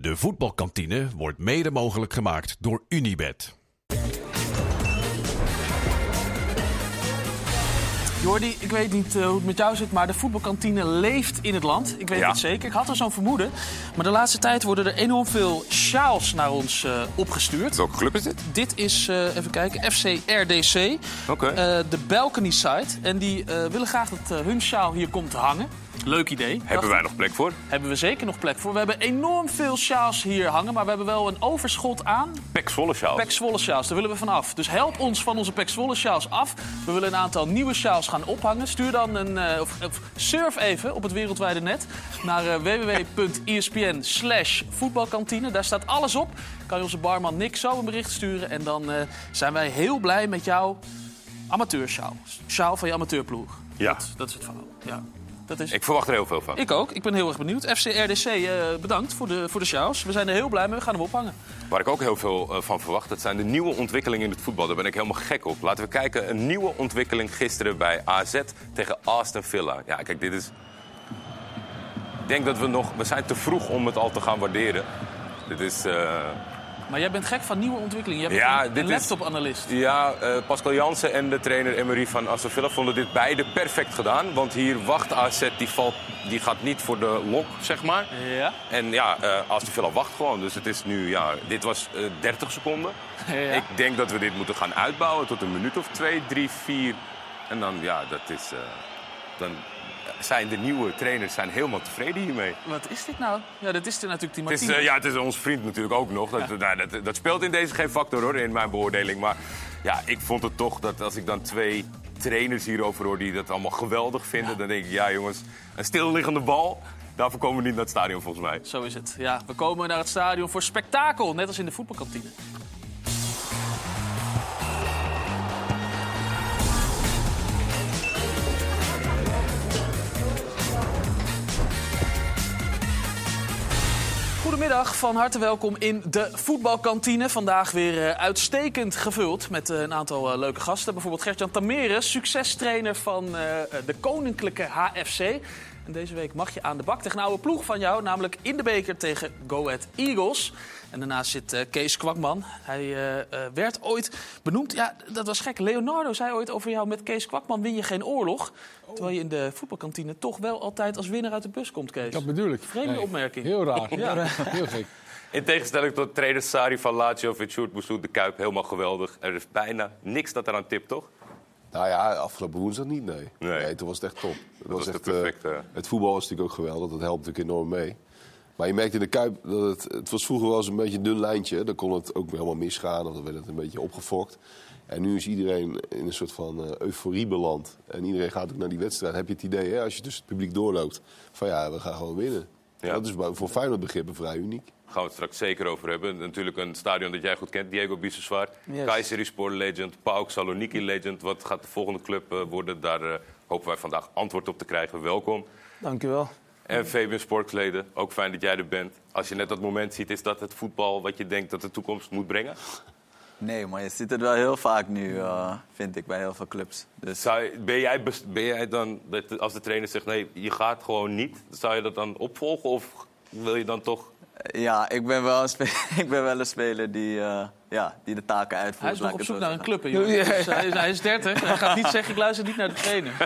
De voetbalkantine wordt mede mogelijk gemaakt door Unibed. Jordi, ik weet niet eh, hoe het met jou zit, maar de voetbalkantine leeft in het land. Ik weet Ja. het zeker. Ik had er zo'n vermoeden. Maar de laatste tijd worden er enorm veel sjaals naar ons eh, opgestuurd. Welke club is dit? Dit is, eh, even kijken, FC RDC. Oké. eh, de Balcony site. En die eh, willen graag dat hun sjaal hier komt te hangen. Leuk idee. Hebben wij nog plek voor? Hebben we zeker nog plek voor. We hebben enorm veel sjaals hier hangen. Maar we hebben wel een overschot aan Pek Zwolle sjaal. Pek Zwolle sjaals, daar willen we van af. Dus help ons van onze Pek Zwolle sjaals af. We willen een aantal nieuwe sjaals gaan ophangen. Stuur dan een, eh, of, surf even op het wereldwijde net naar eh, www.espn slash voetbalkantine. Daar staat alles op. Kan je onze barman Nick zo een bericht sturen. En dan eh, zijn wij heel blij met jouw amateursjaal. Sjaal van je amateurploeg. Ja. Dat, dat is het verhaal. Ja. Dat is... Ik verwacht er heel veel van. Ik ook. Ik ben heel erg benieuwd. FC RDC, eh, bedankt voor de, voor de sjaals. We zijn er heel blij mee. We gaan hem ophangen. Waar ik ook heel veel eh, van verwacht, dat zijn de nieuwe ontwikkelingen in het voetbal. Daar ben ik helemaal gek op. Laten we kijken, een nieuwe ontwikkeling gisteren bij AZ tegen Aston Villa. Ja, kijk, dit is... Ik denk dat we nog... We zijn te vroeg om het al te gaan waarderen. Dit is... eh, Maar jij bent gek van nieuwe ontwikkelingen. Jij bent Ja, een, een laptop-analyst. Ja, eh, Pascal Jansen en de trainer Emery van Aston Villa vonden dit beide perfect gedaan. Want hier wacht AZ, die, valt, die gaat niet voor de lok, zeg maar. Ja. En ja, eh Aston Villa wacht gewoon. Dus het is nu, ja, dit was eh 30 seconden. Ja. Ik denk dat we dit moeten gaan uitbouwen tot een minuut of twee, drie, vier. En dan, ja, dat is... eh, dan zijn de nieuwe trainers zijn helemaal tevreden hiermee. Wat is dit nou? Ja, dit is er natuurlijk die Het is, eh, ja, het is onze vriend natuurlijk ook nog. Dat, nou, dat, dat speelt in deze geen factor hoor, in mijn beoordeling. Maar ja, ik vond het toch dat als ik dan twee trainers hierover hoor die dat allemaal geweldig vinden, dan denk ik, ja jongens, een stilliggende bal, daarvoor komen we niet naar het stadion volgens mij. Zo is het. Ja, we komen naar het stadion voor spektakel, net als in de voetbalkantine. Goedemiddag, van harte welkom in de voetbalkantine. Vandaag weer eh, uitstekend gevuld met eh, een aantal eh, leuke gasten. Bijvoorbeeld Gert-Jan Tameres, succestrainer van de Koninklijke HFC. En deze week mag je aan de bak tegen een oude ploeg van jou, namelijk in de beker tegen Go Ahead Eagles. En daarnaast zit eh, Kees Kwakman. Hij eh, eh, werd ooit benoemd. Ja, dat was gek. Leonardo zei ooit over jou: met Kees Kwakman win je geen oorlog. Terwijl je in de voetbalkantine toch wel altijd als winnaar uit de bus komt, Kees. Dat bedoel ik. Vreemde opmerking. Heel raar. Ja. Heel gek. In tegenstelling tot trainer Sari van Lazio of Sjoerd Boussoud, de Kuip, helemaal geweldig. Er is bijna niks dat eraan tipt, toch? Nou ja, afgelopen woensdag niet, nee. Nee. Nee, toen was het echt top. Het, was echt, perfecte- eh, het voetbal was natuurlijk ook geweldig, dat helpt natuurlijk enorm mee. Maar je merkte in de Kuip dat het... Het was vroeger wel eens een beetje een dun lijntje. Dan kon het ook helemaal misgaan of dan werd het een beetje opgefokt. En nu is iedereen in een soort van eh, euforie beland. En iedereen gaat ook naar die wedstrijd. Heb je het idee, hè, als je tussen het publiek doorloopt... van ja, we gaan gewoon winnen. Ja. Dat is voor Feyenoord begrippen vrij uniek. Gaan we het straks zeker over hebben. Natuurlijk een stadion dat jij goed kent, Diego Biseswar. Yes. Kayserispor legend, PAOK Saloniki legend. Wat gaat de volgende club eh, worden? Daar eh, hopen wij vandaag antwoord op te krijgen. Welkom. Dank u wel. En Fabian Sportkleden, ook fijn dat jij er bent. Als je net dat moment ziet, is dat het voetbal wat je denkt dat de toekomst moet brengen? Nee, maar je ziet het wel heel vaak nu, eh, vind ik, bij heel veel clubs. Dus Zou je- ben, jij, ben jij dan, dat als de trainer zegt nee, je gaat gewoon niet, zou je dat dan opvolgen? Of wil je dan toch... ja, ik ben wel een, spe- ik ben wel een speler die, eh, ja, die de taken uitvoert. Hij is nog op zoek het naar een club, hè, jongen. Dus hij, is, hij is 30. Hij gaat niet zeggen, ik luister niet naar de trainer.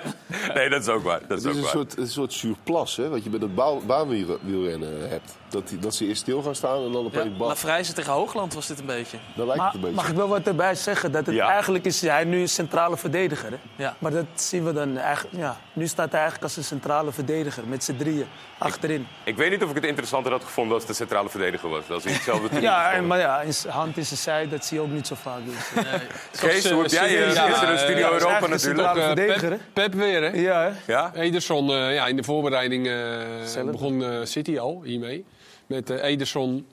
Nee, dat is ook waar. Dat Het is is ook een waar. soort, een soort surplus, hè, wat je bij het baan- baanwielrennen hebt. Dat, die, dat ze eerst stil gaan staan en dan Ja, opeens bam. Lafrijze tegen Hoogland was dit een beetje. Dan lijkt het Maar een beetje. mag ik wel wat erbij zeggen? Dat het Ja. eigenlijk is hij nu een centrale verdediger. Hè? Ja. Maar dat zien we dan eigenlijk. Ja, nu staat hij eigenlijk als een centrale verdediger met z'n drieën achterin. Ik weet niet of ik het interessanter had gevonden als de centrale verdediger was. Als hij hetzelfde team Ja, en, maar ja, hand in zijn zij, dat zie je ook niet zo vaak. Dus, eh, Kees, hoe heb jij eh, Ja, gisteren eh, Studio ja, is Europa natuurlijk? centrale Eh? Pep, Pep weer, hè? Ja, hè? Ja? Ederson, eh, ja, in de voorbereiding eh, begon eh, City al hiermee. Met eh, Ederson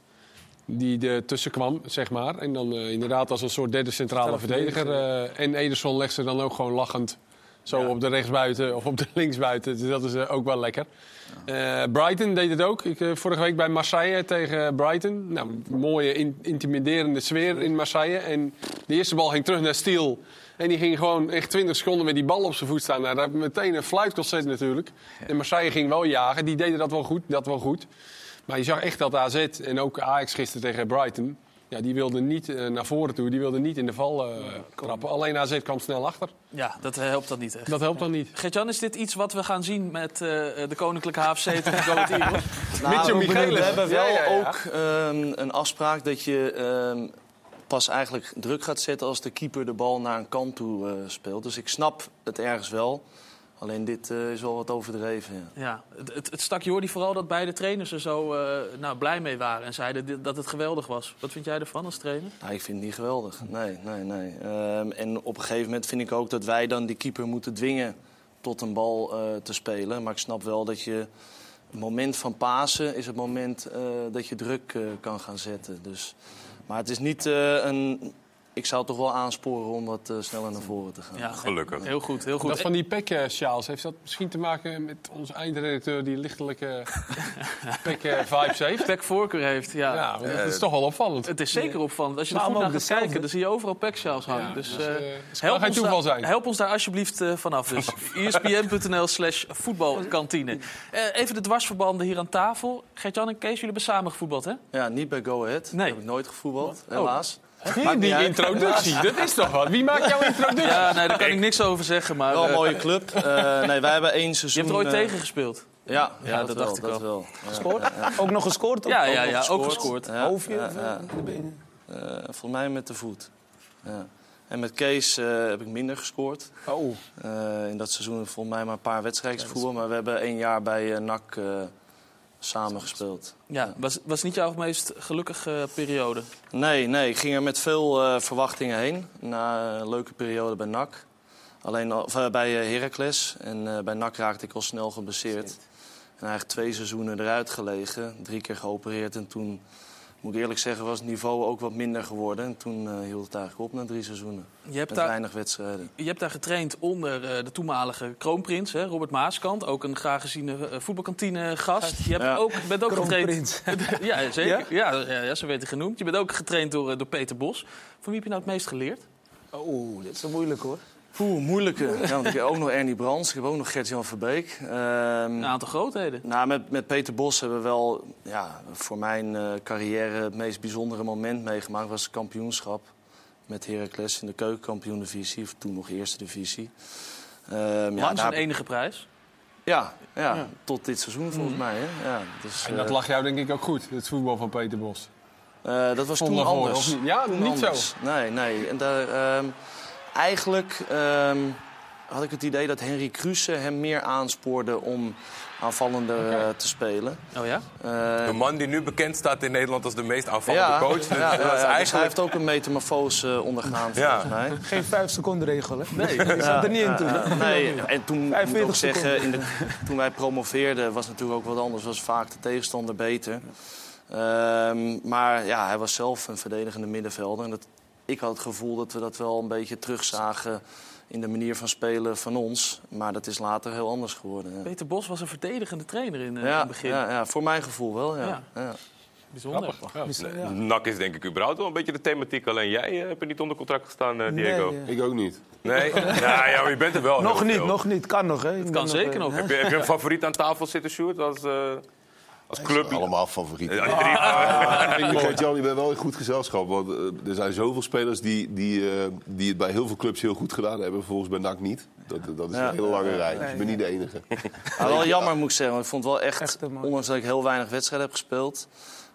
die er tussen kwam, zeg maar. En dan eh, inderdaad als een soort derde centrale verdediger. eh, en Ederson legt ze dan ook gewoon lachend zo op de rechtsbuiten of op de linksbuiten. Dus dat is eh, ook wel lekker. Eh, Brighton deed het ook. Ik, eh, vorige week bij Marseille tegen Brighton. Nou, mooie, in- intimiderende sfeer in Marseille. En de eerste bal ging terug naar Stiel. En die ging gewoon echt 20 seconden met die bal op zijn voet staan. Nou, daar meteen een fluitconcert natuurlijk. En Marseille ging wel jagen. Die deden dat wel goed. Dat wel goed. Maar je zag echt dat AZ en ook Ajax gisteren tegen Brighton... Ja, die wilden niet eh, naar voren toe, die wilden niet in de val eh, trappen. Alleen AZ kwam snel achter. Ja, dat helpt dan niet echt. Dat helpt dan niet. Gert-Jan, is dit iets wat we gaan zien met eh, de Koninklijke HFC tegen Go Ahead Eagles? Mitchell we, Michelen. we hebben wel Ja, ja, ja. ook ehm, een afspraak dat je ehm, pas eigenlijk druk gaat zetten als de keeper de bal naar een kant toe eh, speelt. Dus ik snap het ergens wel. Alleen dit eh, is wel wat overdreven. Ja. Ja, het, het, het stak Jordi vooral dat beide trainers er zo eh, nou, blij mee waren. En zeiden dat het geweldig was. Wat vind jij ervan als trainer? Nou, ik vind het niet geweldig. Nee, nee, nee. Ehm, en op een gegeven moment vind ik ook dat wij dan die keeper moeten dwingen tot een bal eh, te spelen. Maar ik snap wel dat je. Het moment van Pasen is het moment dat je druk kan gaan zetten. Dus, maar het is niet een. Ik zou het toch wel aansporen om wat eh, sneller naar voren te gaan. Ja, Gelukkig. Heel goed, heel goed. Dat van die pek-sjaals, heeft dat misschien te maken met onze eindredacteur... die lichtelijke pek-vibes heeft? Pek voorkeur heeft, ja. Ja, dat is toch wel opvallend. Het is zeker opvallend. Als je er goed naar gaat kijken, dan zie je overal peksjaals hangen. Ja, dus, dus, eh, eh, geen ons toeval zijn. help ons daar alsjeblieft eh, vanaf. Dus. ESPN.nl slash voetbalkantine. Eh, even de dwarsverbanden hier aan tafel. Gert-Jan en Kees, jullie hebben samen gevoetbald, hè? Ja, niet bij Go Ahead. Nee. Heb ik nooit gevoetbald, helaas. Die, die introductie, dat is toch wat? Wie maakt jouw introductie? Ja, nee, daar kan ik niks over zeggen. Maar Wel een eh, mooie club. Eh, nee, wij hebben één je seizoen... hebt er ooit eh, tegen gespeeld. Ja, Ja, dat, dat wel, dacht ik dat al. wel. Ja. Gescoord? Ook nog gescoord? Ja, Ook ja, nog ja, ook gescoord. Ja, Hoofdje ja, of ja. eh, de benen? Eh, volgens mij met de voet. Ja. En met Kees eh, heb ik minder gescoord. Oh, Eh, in dat seizoen volgens mij maar een paar wedstrijden voetbal. Maar we hebben één jaar bij eh, NAC eh, samen gespeeld. Ja, was, was niet jouw meest gelukkige periode? Nee, nee, ik ging er met veel eh, verwachtingen heen. Na een leuke periode bij NAC. Alleen al- of, eh, bij eh, Heracles. En bij NAC raakte ik al snel geblesseerd. En eigenlijk twee seizoenen eruit gelegen. Drie keer geopereerd. En toen, moet ik eerlijk zeggen, was het niveau ook wat minder geworden. En toen eh, hield het eigenlijk op na drie seizoenen. Je hebt Met daar, weinig wedstrijden. je hebt daar getraind onder eh, de toenmalige kroonprins, hè, Robert Maaskant. Ook een graag geziene eh, voetbalkantine-gast. Je hebt Ja. ook, bent ook getraind... kroonprins. ja, zeker. Ja? Ja, ja, zo werd hij genoemd. Je bent ook getraind door, door Peter Bos. Van wie heb je nou het meest geleerd? Oh, dit is zo moeilijk hoor. Oeh, moeilijke. Ja, want ik heb ook nog Ernie Brands. Ik heb ook nog Gert-Jan Verbeek. Ehm, Een aantal grootheden. Nou, met, met Peter Bos hebben we wel ja, voor mijn eh, carrière het meest bijzondere moment meegemaakt. was het kampioenschap met Heracles in de keukenkampioen-divisie. Of toen nog eerste divisie. Ehm, ja, Lang daar- zijn enige prijs. ja, ja, tot dit seizoen volgens mij. Hè? Ja, dus, En dat eh, lag jou denk ik ook goed, het voetbal van Peter Bos. eh, dat was toen Zondag anders. niet? Ja, Toen niet zo. Nee, nee. En daar, ehm, eigenlijk ehm, had ik het idee dat Henry Kruse hem meer aanspoorde om aanvallender eh, te spelen. Oh ja? Eh, De man die nu bekend staat in Nederland als de meest aanvallende ja, coach. Dus ja, ja, dus hij heeft ook een metamorfose eh, ondergaan, Ja. volgens mij. Geen vijf seconden regel, hè? Nee, die zat er niet in toen. Nee, en toen moet ik 45 ook zeggen, in de, toen wij promoveerden was natuurlijk ook wat anders. Was vaak de tegenstander beter. Ehm, maar ja, hij was zelf een verdedigende middenvelder. En dat, ik had het gevoel dat we dat wel een beetje terugzagen in de manier van spelen van ons. Maar dat is later heel anders geworden. Ja, Peter Bos was een verdedigende trainer in, eh, in het begin. ja, ja, voor mijn gevoel wel. Ja. Ja. Ja. Bijzonder. Ja. NAC is denk ik überhaupt wel een beetje de thematiek. Alleen jij eh, hebt er niet onder contract gestaan, eh, Diego. Nee, Ik ook niet. Nee? ja, ja, maar je bent er wel Nog niet, veel. nog niet. Kan nog, hè? Het kan zeker nog. Heb je, heb je een favoriet aan tafel zitten, Sjoerd? Als, eh, als club? Allemaal favorieten. Drie- Ik weet Jan, je bent wel in goed gezelschap. Want eh, er zijn zoveel spelers die, die, eh, die het bij heel veel clubs heel goed gedaan hebben. Volgens bij NAC niet. Dat, dat is Ja. een hele lange rij. Dus je bent niet de enige. Ja, wel jammer moet ik zeggen. want Ik vond het wel echt, ondanks dat ik heel weinig wedstrijden heb gespeeld...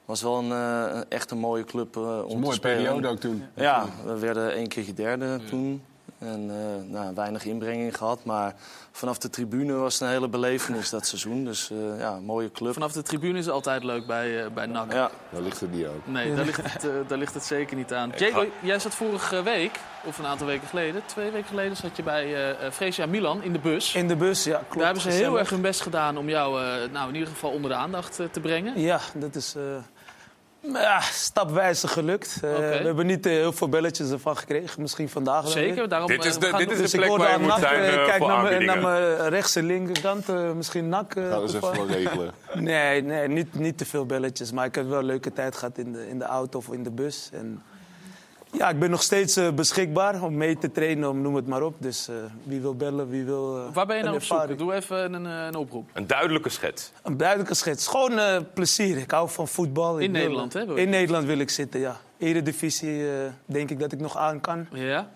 was wel een, eh, echt een mooie club eh, om Een te mooie spelen. periode ook toen. Ja, we werden één keertje derde toen. En eh, nou, weinig inbrenging gehad. Maar vanaf de tribune was het een hele belevenis dat seizoen. Dus eh, ja, mooie club. Vanaf de tribune is het altijd leuk bij, eh, bij NAC. Ja, Daar ligt het niet aan. Nee, daar ligt, het, eh, daar ligt het zeker niet aan. Diego, jij zat vorige week, of een aantal weken geleden, twee weken geleden, zat je bij Fresia Milan in de bus. In de bus, ja, klopt. Daar hebben ze heel Gezellig. erg hun best gedaan om jou eh, nou, in ieder geval onder de aandacht te brengen. Ja, dat is eh, ja, stapwijze gelukt. Eh, Oké. We hebben niet eh, heel veel belletjes ervan gekregen. Misschien vandaag wel Zeker, weer. daarom, Dit is eh, de- we gaan dit is Dus de ik plek hoorde waar je moet NAC, zijn, eh, kijk voor naar, mijn- rechts en linkerkant. eh, misschien nak. Gaan we eens toevallig. even regelen. Nee, nee niet, niet te veel belletjes. Maar ik heb wel een leuke tijd gehad in de, in de auto of in de bus. En Ja, ik ben nog steeds eh, beschikbaar om mee te trainen, om, noem het maar op. Dus eh, wie wil bellen, wie wil. eh, Waar ben je nou op zoek? Doe even een, een oproep. Een duidelijke schets. Een duidelijke schets. Gewoon eh, plezier. Ik hou van voetbal. In Nederland, hè? In Nederland wil ik zitten, ja. Eredivisie eh, denk ik dat ik nog aan kan. Ja?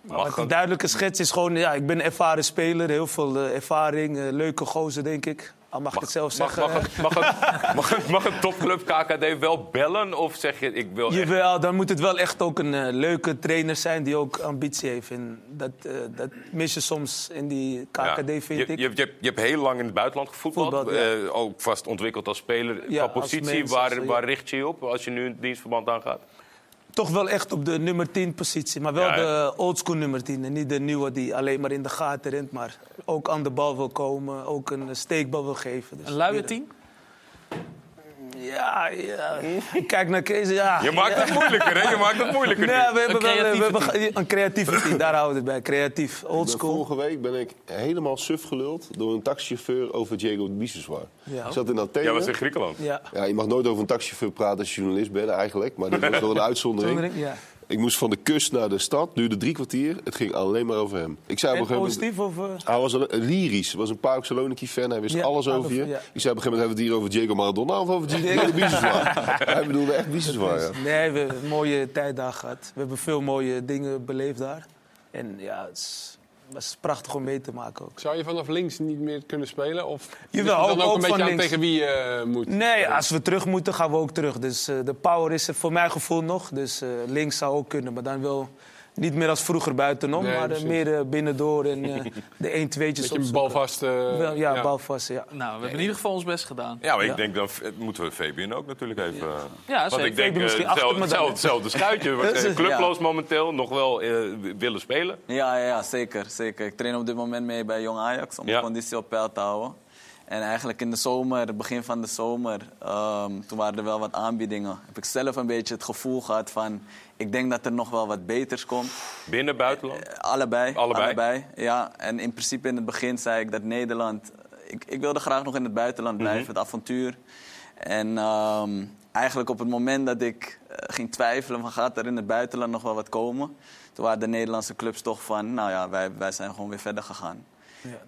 Maar een duidelijke schets is gewoon, ja, ik ben een ervaren speler. Heel veel ervaring, leuke gozer, denk ik. Al mag, ik het zelf Mag, zeggen. mag, een, mag, een, mag, een, mag een topclub KKD wel bellen? Of zeg je, ik wil echt... Jawel, dan moet het wel echt ook een eh, leuke trainer zijn die ook ambitie heeft. En dat, eh, dat mis je soms in die KKD, Ja. vind je, ik. Je, je, hebt- je hebt heel lang in het buitenland gevoetbald. Voetbal, ja. Eh, ook vast ontwikkeld als speler. Ja, Qua als positie, mens, waar, waar richt je je op als je nu een dienstverband aangaat? Toch wel echt op de nummer 10 positie. Maar wel Ja, de oldschool nummer 10. En niet de nieuwe die alleen maar in de gaten rent. Maar ook aan de bal wil komen. Ook een steekbal wil geven. Dus Een luie weer- team? Ja, ja. Ik kijk naar Kees. Ja. Je maakt ja. het moeilijker, hè? Je maakt het moeilijker Nee, we hebben Een wel we creatieve hebben ge- een creatieve team. Daar houden we het bij. Creatief, oldschool. Vorige week ben ik helemaal suf geluld door een taxichauffeur over Diego Biseswar. Ja. Ik zat in Athene. Jij was in Griekenland. Ja. Ja, je mag nooit over een taxichauffeur praten als je journalist bent eigenlijk. Maar dit was wel een uitzondering. Ja. Ik moest van de kust naar de stad, duurde drie kwartier. Het ging alleen maar over hem. Ik zei op En een gegeven moment... positief of... eh? Hij was een, lyrisch, was een Park Saloniki-fan. Hij wist Ja, alles over je. ja. Ik zei op een gegeven moment, hebben we het hier over Diego Maradona of over Diego? Hij bedoelde echt Biseswar, ja. Nee, we hebben een mooie tijd daar gehad. We hebben veel mooie dingen beleefd daar. En ja, het is, was prachtig om mee te maken ook. Zou je vanaf links niet meer kunnen spelen? Of Jawel, dan ook- een beetje aan links. tegen wie je eh, moet? Nee, als we terug moeten, gaan we ook terug. Dus eh, de power is er voor mijn gevoel nog. Dus eh, links zou ook kunnen, maar dan wel niet meer als vroeger buitenom. Nee, maar eh, precies. meer eh, binnendoor en eh, de 1 2tjes Beetje balvast. eh, Wel, ja, balvast, ja. Nou, we hebben in ieder geval ons best gedaan. Ja, maar ik Ja. denk dan moeten we Fabian ook natuurlijk even. Ja, Want ik denk Fabian misschien achter hetzelfde, schuitje. Clubloos momenteel, nog wel willen spelen. Ja, ja, ja, zeker, zeker. Ik train op dit moment mee bij Jong Ajax om Ja. de conditie op peil te houden. En eigenlijk in de zomer, begin van de zomer, ehm, toen waren er wel wat aanbiedingen. Heb ik zelf een beetje het gevoel gehad van, ik denk dat er nog wel wat beters komt. Binnen, buitenland. Eh, Allebei, Allebei? Ja, en in principe in het begin zei ik dat Nederland... Ik, ik wilde graag nog in het buitenland blijven, Mhm. het avontuur. En ehm, eigenlijk op het moment dat ik eh, ging twijfelen van gaat er in het buitenland nog wel wat komen... toen waren de Nederlandse clubs toch van, nou ja, wij, wij zijn gewoon weer verder gegaan.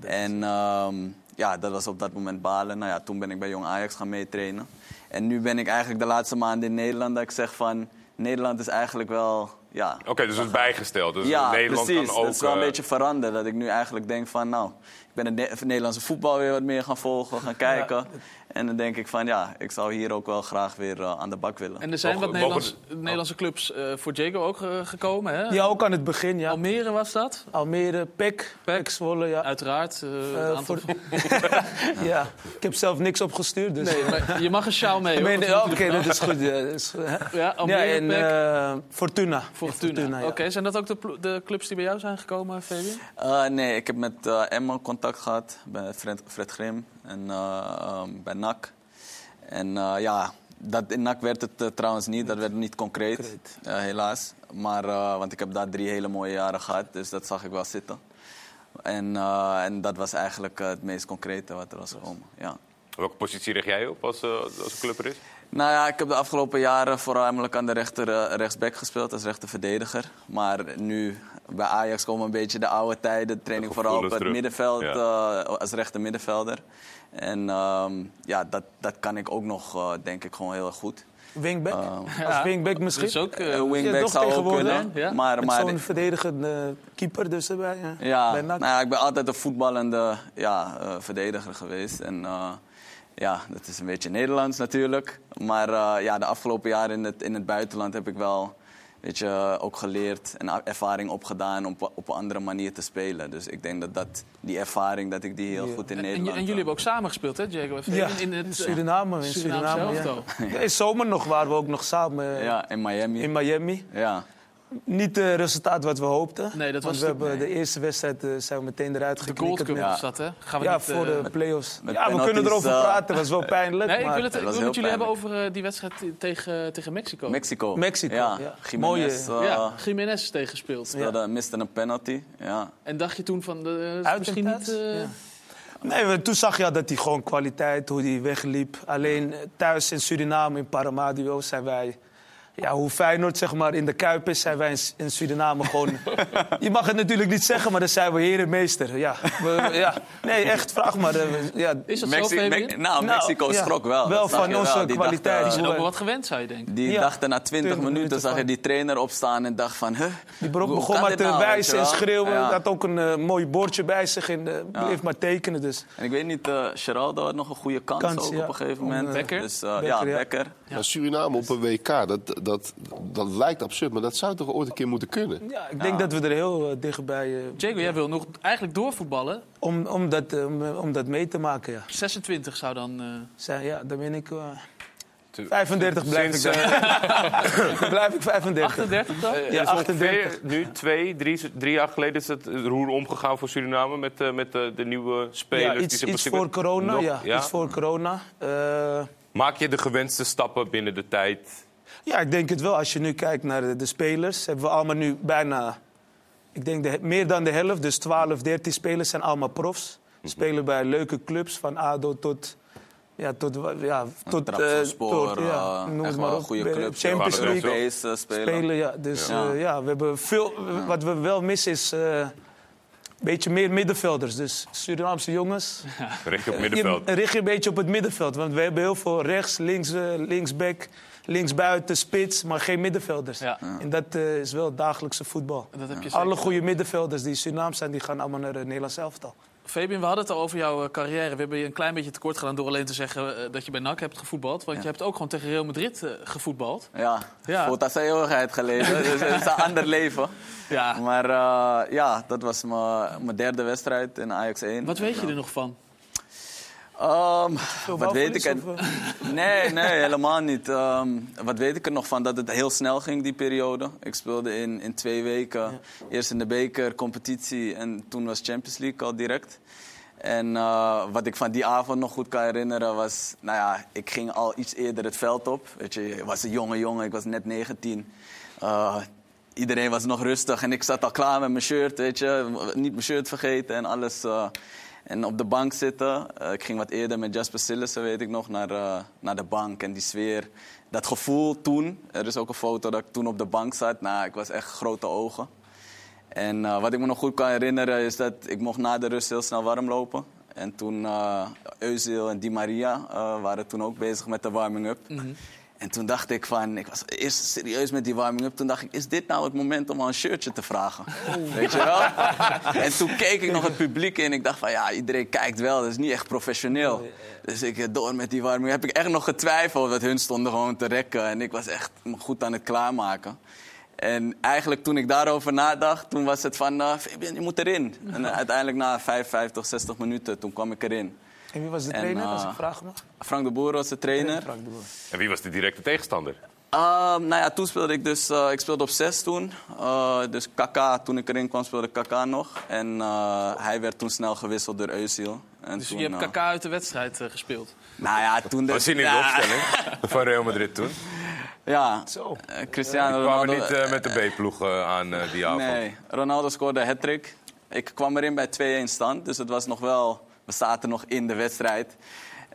en ehm, ja, dat was op dat moment balen. Nou ja, toen ben ik bij Jong Ajax gaan meetrainen. En nu ben ik eigenlijk de laatste maanden in Nederland dat ik zeg van... Nederland is eigenlijk wel... Ja, Oké, dus het is bijgesteld. Dus ja, Nederland precies. kan ook. dat is wel een eh, beetje veranderd. Dat ik nu eigenlijk denk van, nou, ben het Ne- Nederlandse voetbal weer wat meer gaan volgen, gaan kijken. En dan denk ik van, ja, ik zou hier ook wel graag weer eh, aan de bak willen. En er zijn wat mogen Nederlands, Nederlandse clubs eh, voor Jago ook eh, gekomen, hè? Ja, ook aan het begin, ja. Almere was dat, Almere, PEC, PEC Zwolle, ja. uiteraard. een aantal... voor- ja. Ik heb zelf niks opgestuurd, dus... Nee, maar je mag een sjaal mee. Oké, dat is goed. Ja, dat is goed, hè. Ja, Almere, en PEC, Fortuna. Fortuna. ja. Oké, zijn dat ook de, de clubs die bij jou zijn gekomen, Fabian? Eh, nee, ik heb met Emma contact gehad bij Fred, Fred Grim en eh, ehm, bij NAC. En eh, ja, dat, in NAC werd het eh, trouwens niet, dat werd niet concreet, Concreet. eh, helaas. Maar, eh, want ik heb daar drie hele mooie jaren gehad, dus dat zag ik wel zitten. En, eh, en dat was eigenlijk het meest concrete wat er was gekomen, ja. Welke positie richt jij op als, eh, als er is? Nou ja, ik heb de afgelopen jaren voornamelijk aan de rechter, rechtsback gespeeld als rechterverdediger. Maar nu bij Ajax komen een beetje de oude tijden. Train ik vooral op het terug. middenveld Ja. eh, als rechter middenvelder. En ehm, ja, dat, dat kan ik ook nog, eh, denk ik, gewoon heel erg goed. Wingback? Eh, Als wingback misschien? Dus ook, eh, Een wingback toch zou ook tegenwoordig, kunnen. ja? Maar, maar zo'n verdedigende keeper dus erbij. Ja, ja, Bij nou ja, ik ben altijd een voetballende ja, eh, verdediger geweest. En eh, ja, dat is een beetje Nederlands natuurlijk. Maar eh, ja, de afgelopen jaren in het, in het buitenland heb ik wel weet je, ook geleerd en ervaring opgedaan om op, een andere manier te spelen. Dus ik denk dat, dat die ervaring, dat ik die heel Ja. goed in En, en, Nederland... en jullie hebben ook samen gespeeld, hè, en Ja, in eh, Suriname. In Suriname, ja. In zomer nog waren we ook nog samen eh, Ja, in Miami. in Miami. ja. Niet het resultaat wat we hoopten. Nee, dat want was we het- hebben nee. de eerste wedstrijd eh, zijn we meteen eruit De Gold. Cup was dat, hè? Gaan we Ja, niet, voor eh, de play-offs. met Ja, we kunnen erover eh, praten. Dat was wel pijnlijk. Nee, ik maar wil het, ik wil met jullie hebben over eh, die wedstrijd tegen, tegen Mexico. Mexico. Mexico, Ja, ja. Jiménez Mooie- eh, ja, Jiménez tegengespeeld. speelde, miste een penalty. Ja. En dacht je toen van, de, Uit misschien en niet... eh, Ja. Nee, we- toen zag je dat hij gewoon kwaliteit, hoe hij wegliep. Alleen eh, thuis in Suriname, in Paramaribo, zijn wij ja, hoe Feyenoord zeg maar, in de Kuip is, zijn wij in, in Suriname gewoon... je mag het natuurlijk niet zeggen, maar dan zijn we herenmeester. Ja, we- ja. Nee, echt, vraag maar. eh, Ja, Is dat zo, Mexi-? Me- nou, Nou, Mexico ja. schrok wel. Wel van onze wel. Die kwaliteit. dachten- Die zijn ook hoe- wel wat gewend, zou je denken. Die Ja. dachten na 20 20 minuten, minuten zag je die trainer opstaan en dacht van... Huh, Die begon hoe begon kan maar te nou, wijzen en schreeuwen. Ja. had ook een eh, mooi bordje bij zich en eh, Ja. bleef maar tekenen. Dus. En ik weet niet, eh Geraldo had nog een goede kans, Kans, ook ja. op een gegeven Om, moment. eh, Becker? Dus, eh, ja. Becker. Suriname op een WK, dat, dat, dat lijkt absurd, maar dat zou toch ooit een keer moeten kunnen? Ja, ik denk dat we er heel eh, dichtbij... eh, Diego, jij wil nog eigenlijk doorvoetballen. om, om, dat, eh, om, om dat mee te maken, ja. 26 zou dan... eh, Zij, ja, dan ben ik... eh, 35 blijf Sinds, ik dan. blijf ik 35. 38 dan? Ja, is ongeveer 38. Nu twee, drie, drie jaar geleden is het roer omgegaan voor Suriname met, eh, met de, de nieuwe spelers. Ja, iets, iets voor corona, Nog- ja. Iets voor corona. Eh, Maak je de gewenste stappen binnen de tijd? Ja, ik denk het wel. Als je nu kijkt naar de, de spelers, hebben we allemaal nu bijna... Ik denk de, meer dan de helft, dus 12, 13 spelers zijn allemaal profs. Spelen bij leuke clubs, van ADO tot... Ja, tot, ja, tot, eh, tot, ja, eh, noem echt maar wel op. goede clubs. Champions League. eh, spelen. spelen. Ja. Dus Ja. ja, we hebben veel. Wat we wel missen is eh, een beetje meer middenvelders. Dus Surinaamse jongens. Richt je op middenveld? Je, richt je een beetje op het middenveld. Want we hebben heel veel rechts, links, eh, linksback, linksbuiten, spits, maar geen middenvelders. Ja. En dat eh, is wel dagelijkse voetbal. Dat heb je. Alle goede middenvelders die Surinaams zijn, die gaan allemaal naar het Nederlands elftal. Fabian, we hadden het al over jouw eh, carrière. We hebben je een klein beetje tekort gedaan door alleen te zeggen eh, dat je bij NAC hebt gevoetbald. Want je hebt ook gewoon tegen Real Madrid eh, gevoetbald. Ja, Ja. voelt als een eeuwigheid geleden. dus het is een ander leven. Ja. Maar eh, ja, dat was mijn mijn derde wedstrijd in Ajax 1. Wat weet je er nog van? Ehm, wat weet ik er... Nee, nee, helemaal niet. Ehm, wat weet ik er nog van? Dat het heel snel ging, die periode. Ik speelde in, in twee weken. Eerst in de beker, competitie en toen was Champions League al direct. En eh, wat ik van die avond nog goed kan herinneren was... Nou ja, ik ging al iets eerder het veld op. Weet je, ik was een jonge jongen, ik was net 19. Eh, iedereen was nog rustig en ik zat al klaar met mijn shirt, weet je. Niet mijn shirt vergeten en alles... eh, en op de bank zitten. Eh, ik ging wat eerder met Jasper Sillissen, weet ik nog, naar, eh, naar de bank. En die sfeer, dat gevoel toen. Er is ook een foto dat ik toen op de bank zat. Nou, ik was echt grote ogen. En eh, wat ik me nog goed kan herinneren is dat ik mocht na de rust heel snel warm lopen. En toen Özil en Di Maria waren toen ook bezig met de warming-up. En toen dacht ik van, ik was eerst serieus met die warming-up. Toen dacht ik, is dit nou het moment om al een shirtje te vragen? Weet je wel? en toen keek ik nog het publiek in. Ik dacht van, ja, iedereen kijkt wel. Dat is niet echt professioneel. Dus ik eh, door met die warming Heb ik echt nog getwijfeld. Want hun stonden gewoon te rekken. En ik was echt me goed aan het klaarmaken. En eigenlijk toen ik daarover nadacht, toen was het van, uh, Fabian, je moet erin. En uh, uiteindelijk na 55, 60 minuten, toen kwam ik erin. En wie was de En, trainer, als ik vragen mag? Frank de Boer was de trainer. Frank de Boer. En wie was de directe tegenstander? Uh, nou ja, toen speelde ik dus, uh, ik speelde op zes toen. Uh, dus Kaka, toen ik erin kwam, speelde Kaka nog. En uh, hij werd toen snel gewisseld door Özil. En Dus toen, je hebt uh, Kaka uit de wedstrijd eh, gespeeld. Nou ja, toen... De, Was hij in de ja, opstelling van Real Madrid toen? Ja, Zo. eh, Cristiano We kwamen Ronaldo... niet eh, met de B-ploeg eh, aan eh, die avond. Nee, Ronaldo scoorde hat-trick. Ik kwam erin bij 2-1 stand, dus het was nog wel... We zaten nog in de wedstrijd.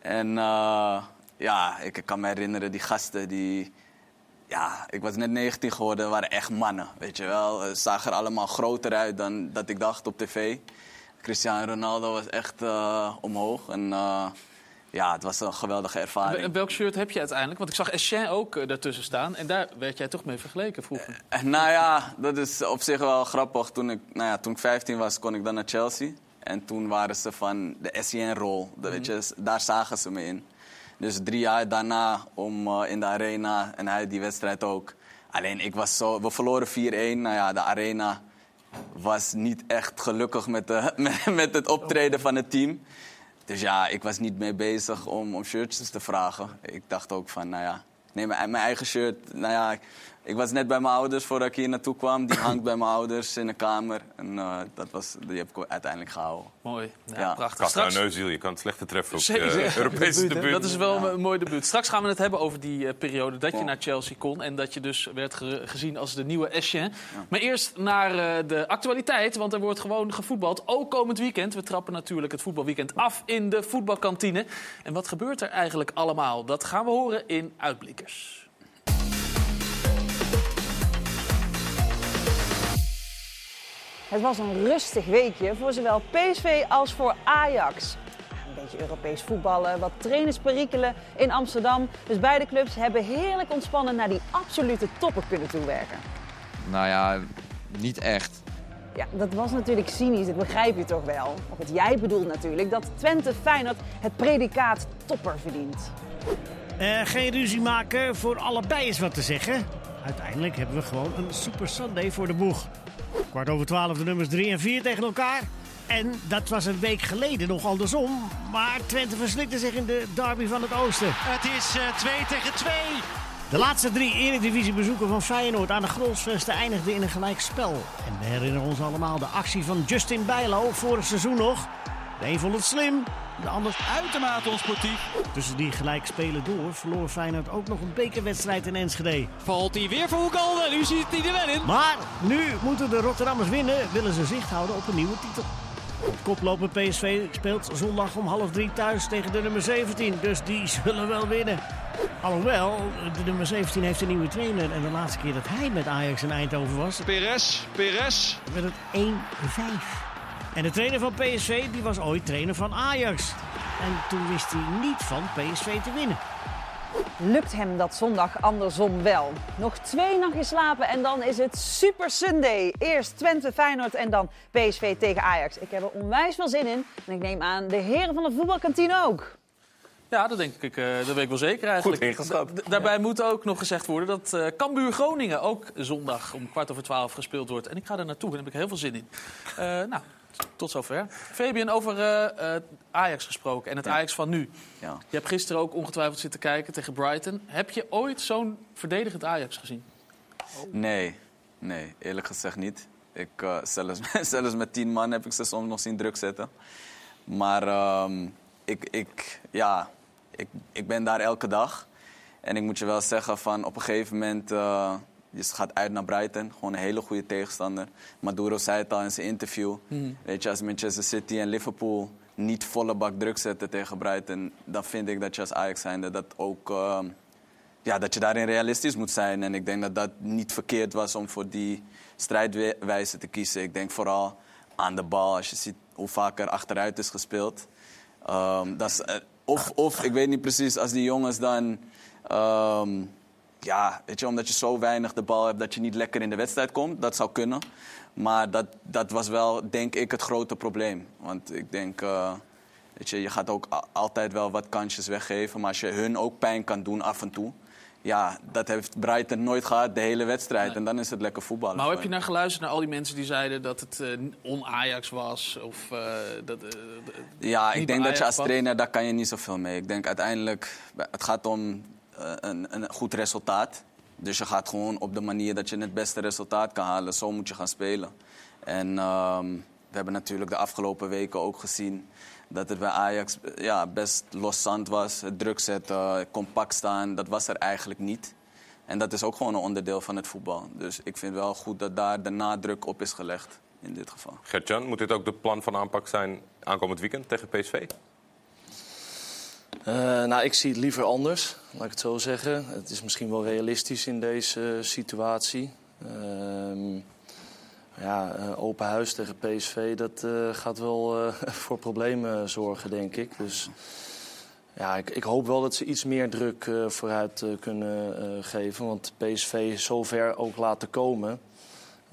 En uh, ja, ik kan me herinneren, die gasten die... Ja, ik was net 19 geworden, waren echt mannen, weet je wel. Ze zagen er allemaal groter uit dan dat ik dacht op tv. Cristiano Ronaldo was echt uh, omhoog. En uh, ja, het was een geweldige ervaring. En welk shirt heb je uiteindelijk? Want ik zag Eschen ook uh, daartussen staan. En daar werd jij toch mee vergeleken vroeger. Nou ja, dat is op zich wel grappig. Toen ik, nou ja, toen ik 15 was, kon ik dan naar Chelsea. En toen waren ze van de SCN-rol. Mm -hmm. Daar zagen ze me in. Dus drie jaar daarna om uh, in de arena en hij die wedstrijd ook. Alleen ik was zo... We verloren 4-1. Nou ja, de arena was niet echt gelukkig met, de, met, met het optreden van het team. Dus ja, ik was niet mee bezig om, om shirtjes te vragen. Ik dacht ook van, nou ja, neem mijn, mijn eigen shirt. Nou ja, ik, was net bij mijn ouders voordat ik hier naartoe kwam. Die hangt bij mijn ouders in de kamer. En uh, dat was, die heb ik uiteindelijk gehouden. Mooi, ja, Ja. prachtig. Kaka Straks, Neuziel, je kan het slechte treffen op Zeker. uh, Europese Debuut, dat is wel een mooi debuut. Straks gaan we het hebben over die eh, periode dat je naar Chelsea kon. En dat je dus werd ge- gezien als de nieuwe Eschen. Maar eerst naar eh, de actualiteit, want er wordt gewoon gevoetbald. Ook komend weekend. We trappen natuurlijk het voetbalweekend af in de voetbalkantine. En wat gebeurt er eigenlijk allemaal? Dat gaan we horen in Uitblikkers. Het was een rustig weekje voor zowel PSV als voor Ajax. Een beetje Europees voetballen, wat trainersperikelen in Amsterdam. Dus beide clubs hebben heerlijk ontspannen naar die absolute topper kunnen toewerken. Nou ja, niet echt. Ja, dat was natuurlijk cynisch, dat begrijp je toch wel. Of het jij bedoelt natuurlijk dat Twente Feyenoord het predicaat topper verdient. Eh, geen ruzie maken, voor allebei is wat te zeggen. Uiteindelijk hebben we gewoon een Super Sunday voor de boeg. Kwart over twaalf de nummers 3 en 4 tegen elkaar. En dat was een week geleden nog andersom. Maar Twente verslikte zich in de derby van het Oosten. Het is 2 tegen 2. De laatste drie Eredivisie-bezoeken van Feyenoord aan de Grolsvesten eindigden in een gelijk spel. En we herinneren ons allemaal de actie van Justin Bijlo vorig seizoen nog. De een vond het slim, de ander Uitermate onsportief. Tussen die gelijk spelen door verloor Feyenoord ook nog een bekerwedstrijd in Enschede. Valt hij weer voor Hoekalde. Nu ziet hij er wel in. Maar nu moeten de Rotterdammers winnen, willen ze zicht houden op een nieuwe titel. Koploper PSV speelt zondag om half drie thuis tegen de nummer 17, dus die zullen wel winnen. Alhoewel, de nummer 17 heeft een nieuwe trainer en de laatste keer dat hij met Ajax in Eindhoven was, Perez, Perez. werd het 1-5. En de trainer van PSV die was ooit trainer van Ajax. En toen wist hij niet van PSV te winnen. Lukt hem dat zondag andersom wel? Nog twee nachtjes slapen en dan is het Super Sunday. Eerst Twente Feyenoord en dan PSV tegen Ajax. Ik heb er onwijs veel zin in en ik neem aan de heren van de voetbalkantine ook. Ja, dat denk ik, eh, dat weet ik wel zeker eigenlijk. Goed ingeschat. Da- daarbij moet ook nog gezegd worden dat eh Cambuur Groningen ook zondag om kwart over twaalf gespeeld wordt. En ik ga er naartoe en daar heb ik heel veel zin in. Eh, nou, tot zover. Fabian, over eh, Ajax gesproken en het Ajax van nu. Ja. Je hebt gisteren ook ongetwijfeld zitten kijken tegen Brighton. Heb je ooit zo'n verdedigend Ajax gezien? Nee, nee, eerlijk gezegd niet. Ik, eh, zelfs, zelfs met tien man heb ik ze soms nog zien druk zetten. Maar ehm, ik, ik, ja, ik, ik ben daar elke dag. En ik moet je wel zeggen, van op een gegeven moment... je gaat uit naar Brighton, gewoon een hele goede tegenstander. Maduro zei het al in zijn interview. Weet je, als Manchester City en Liverpool niet volle bak druk zetten tegen Brighton... dan vind ik dat je als Ajax zijnde dat ook... ehm, ja, dat je daarin realistisch moet zijn. En ik denk dat dat niet verkeerd was om voor die strijdwijze te kiezen. Ik denk vooral aan de bal, als je ziet hoe vaak er achteruit is gespeeld. Ehm, dat is, eh, of, of, ik weet niet precies, als die jongens dan... ehm, ja, weet je, omdat je zo weinig de bal hebt dat je niet lekker in de wedstrijd komt. Dat zou kunnen. Maar dat, dat was wel, denk ik, het grote probleem. Want ik denk... eh, Weet je, je gaat ook altijd wel wat kansjes weggeven. Maar als je hun ook pijn kan doen af en toe. Ja, dat heeft Brighton nooit gehad, de hele wedstrijd. En dan is het lekker voetballen. Maar hoe heb je naar geluisterd naar al die mensen die zeiden dat het eh, on-Ajax was? Of eh, dat, Ja, ik denk dat je als trainer, daar kan je niet zoveel mee. Ik denk uiteindelijk, het gaat om een, een goed resultaat. Dus je gaat gewoon op de manier dat je het beste resultaat kan halen. Zo moet je gaan spelen. En ehm, we hebben natuurlijk de afgelopen weken ook gezien dat het bij Ajax eh, ja, best loszand was. Het druk zetten, compact staan, dat was er eigenlijk niet. En dat is ook gewoon een onderdeel van het voetbal. Dus ik vind wel goed dat daar de nadruk op is gelegd in dit geval. Gertjan, moet dit ook de plan van aanpak zijn aankomend weekend tegen PSV? Eh, nou, ik zie het liever anders, laat ik het zo zeggen. Het is misschien wel realistisch in deze situatie. Ehm, ja, eh, open huis tegen PSV, dat eh, gaat wel voor problemen zorgen, denk ik. Dus ja, ik, ik hoop wel dat ze iets meer druk vooruit kunnen geven. Want PSV zover ook laten komen.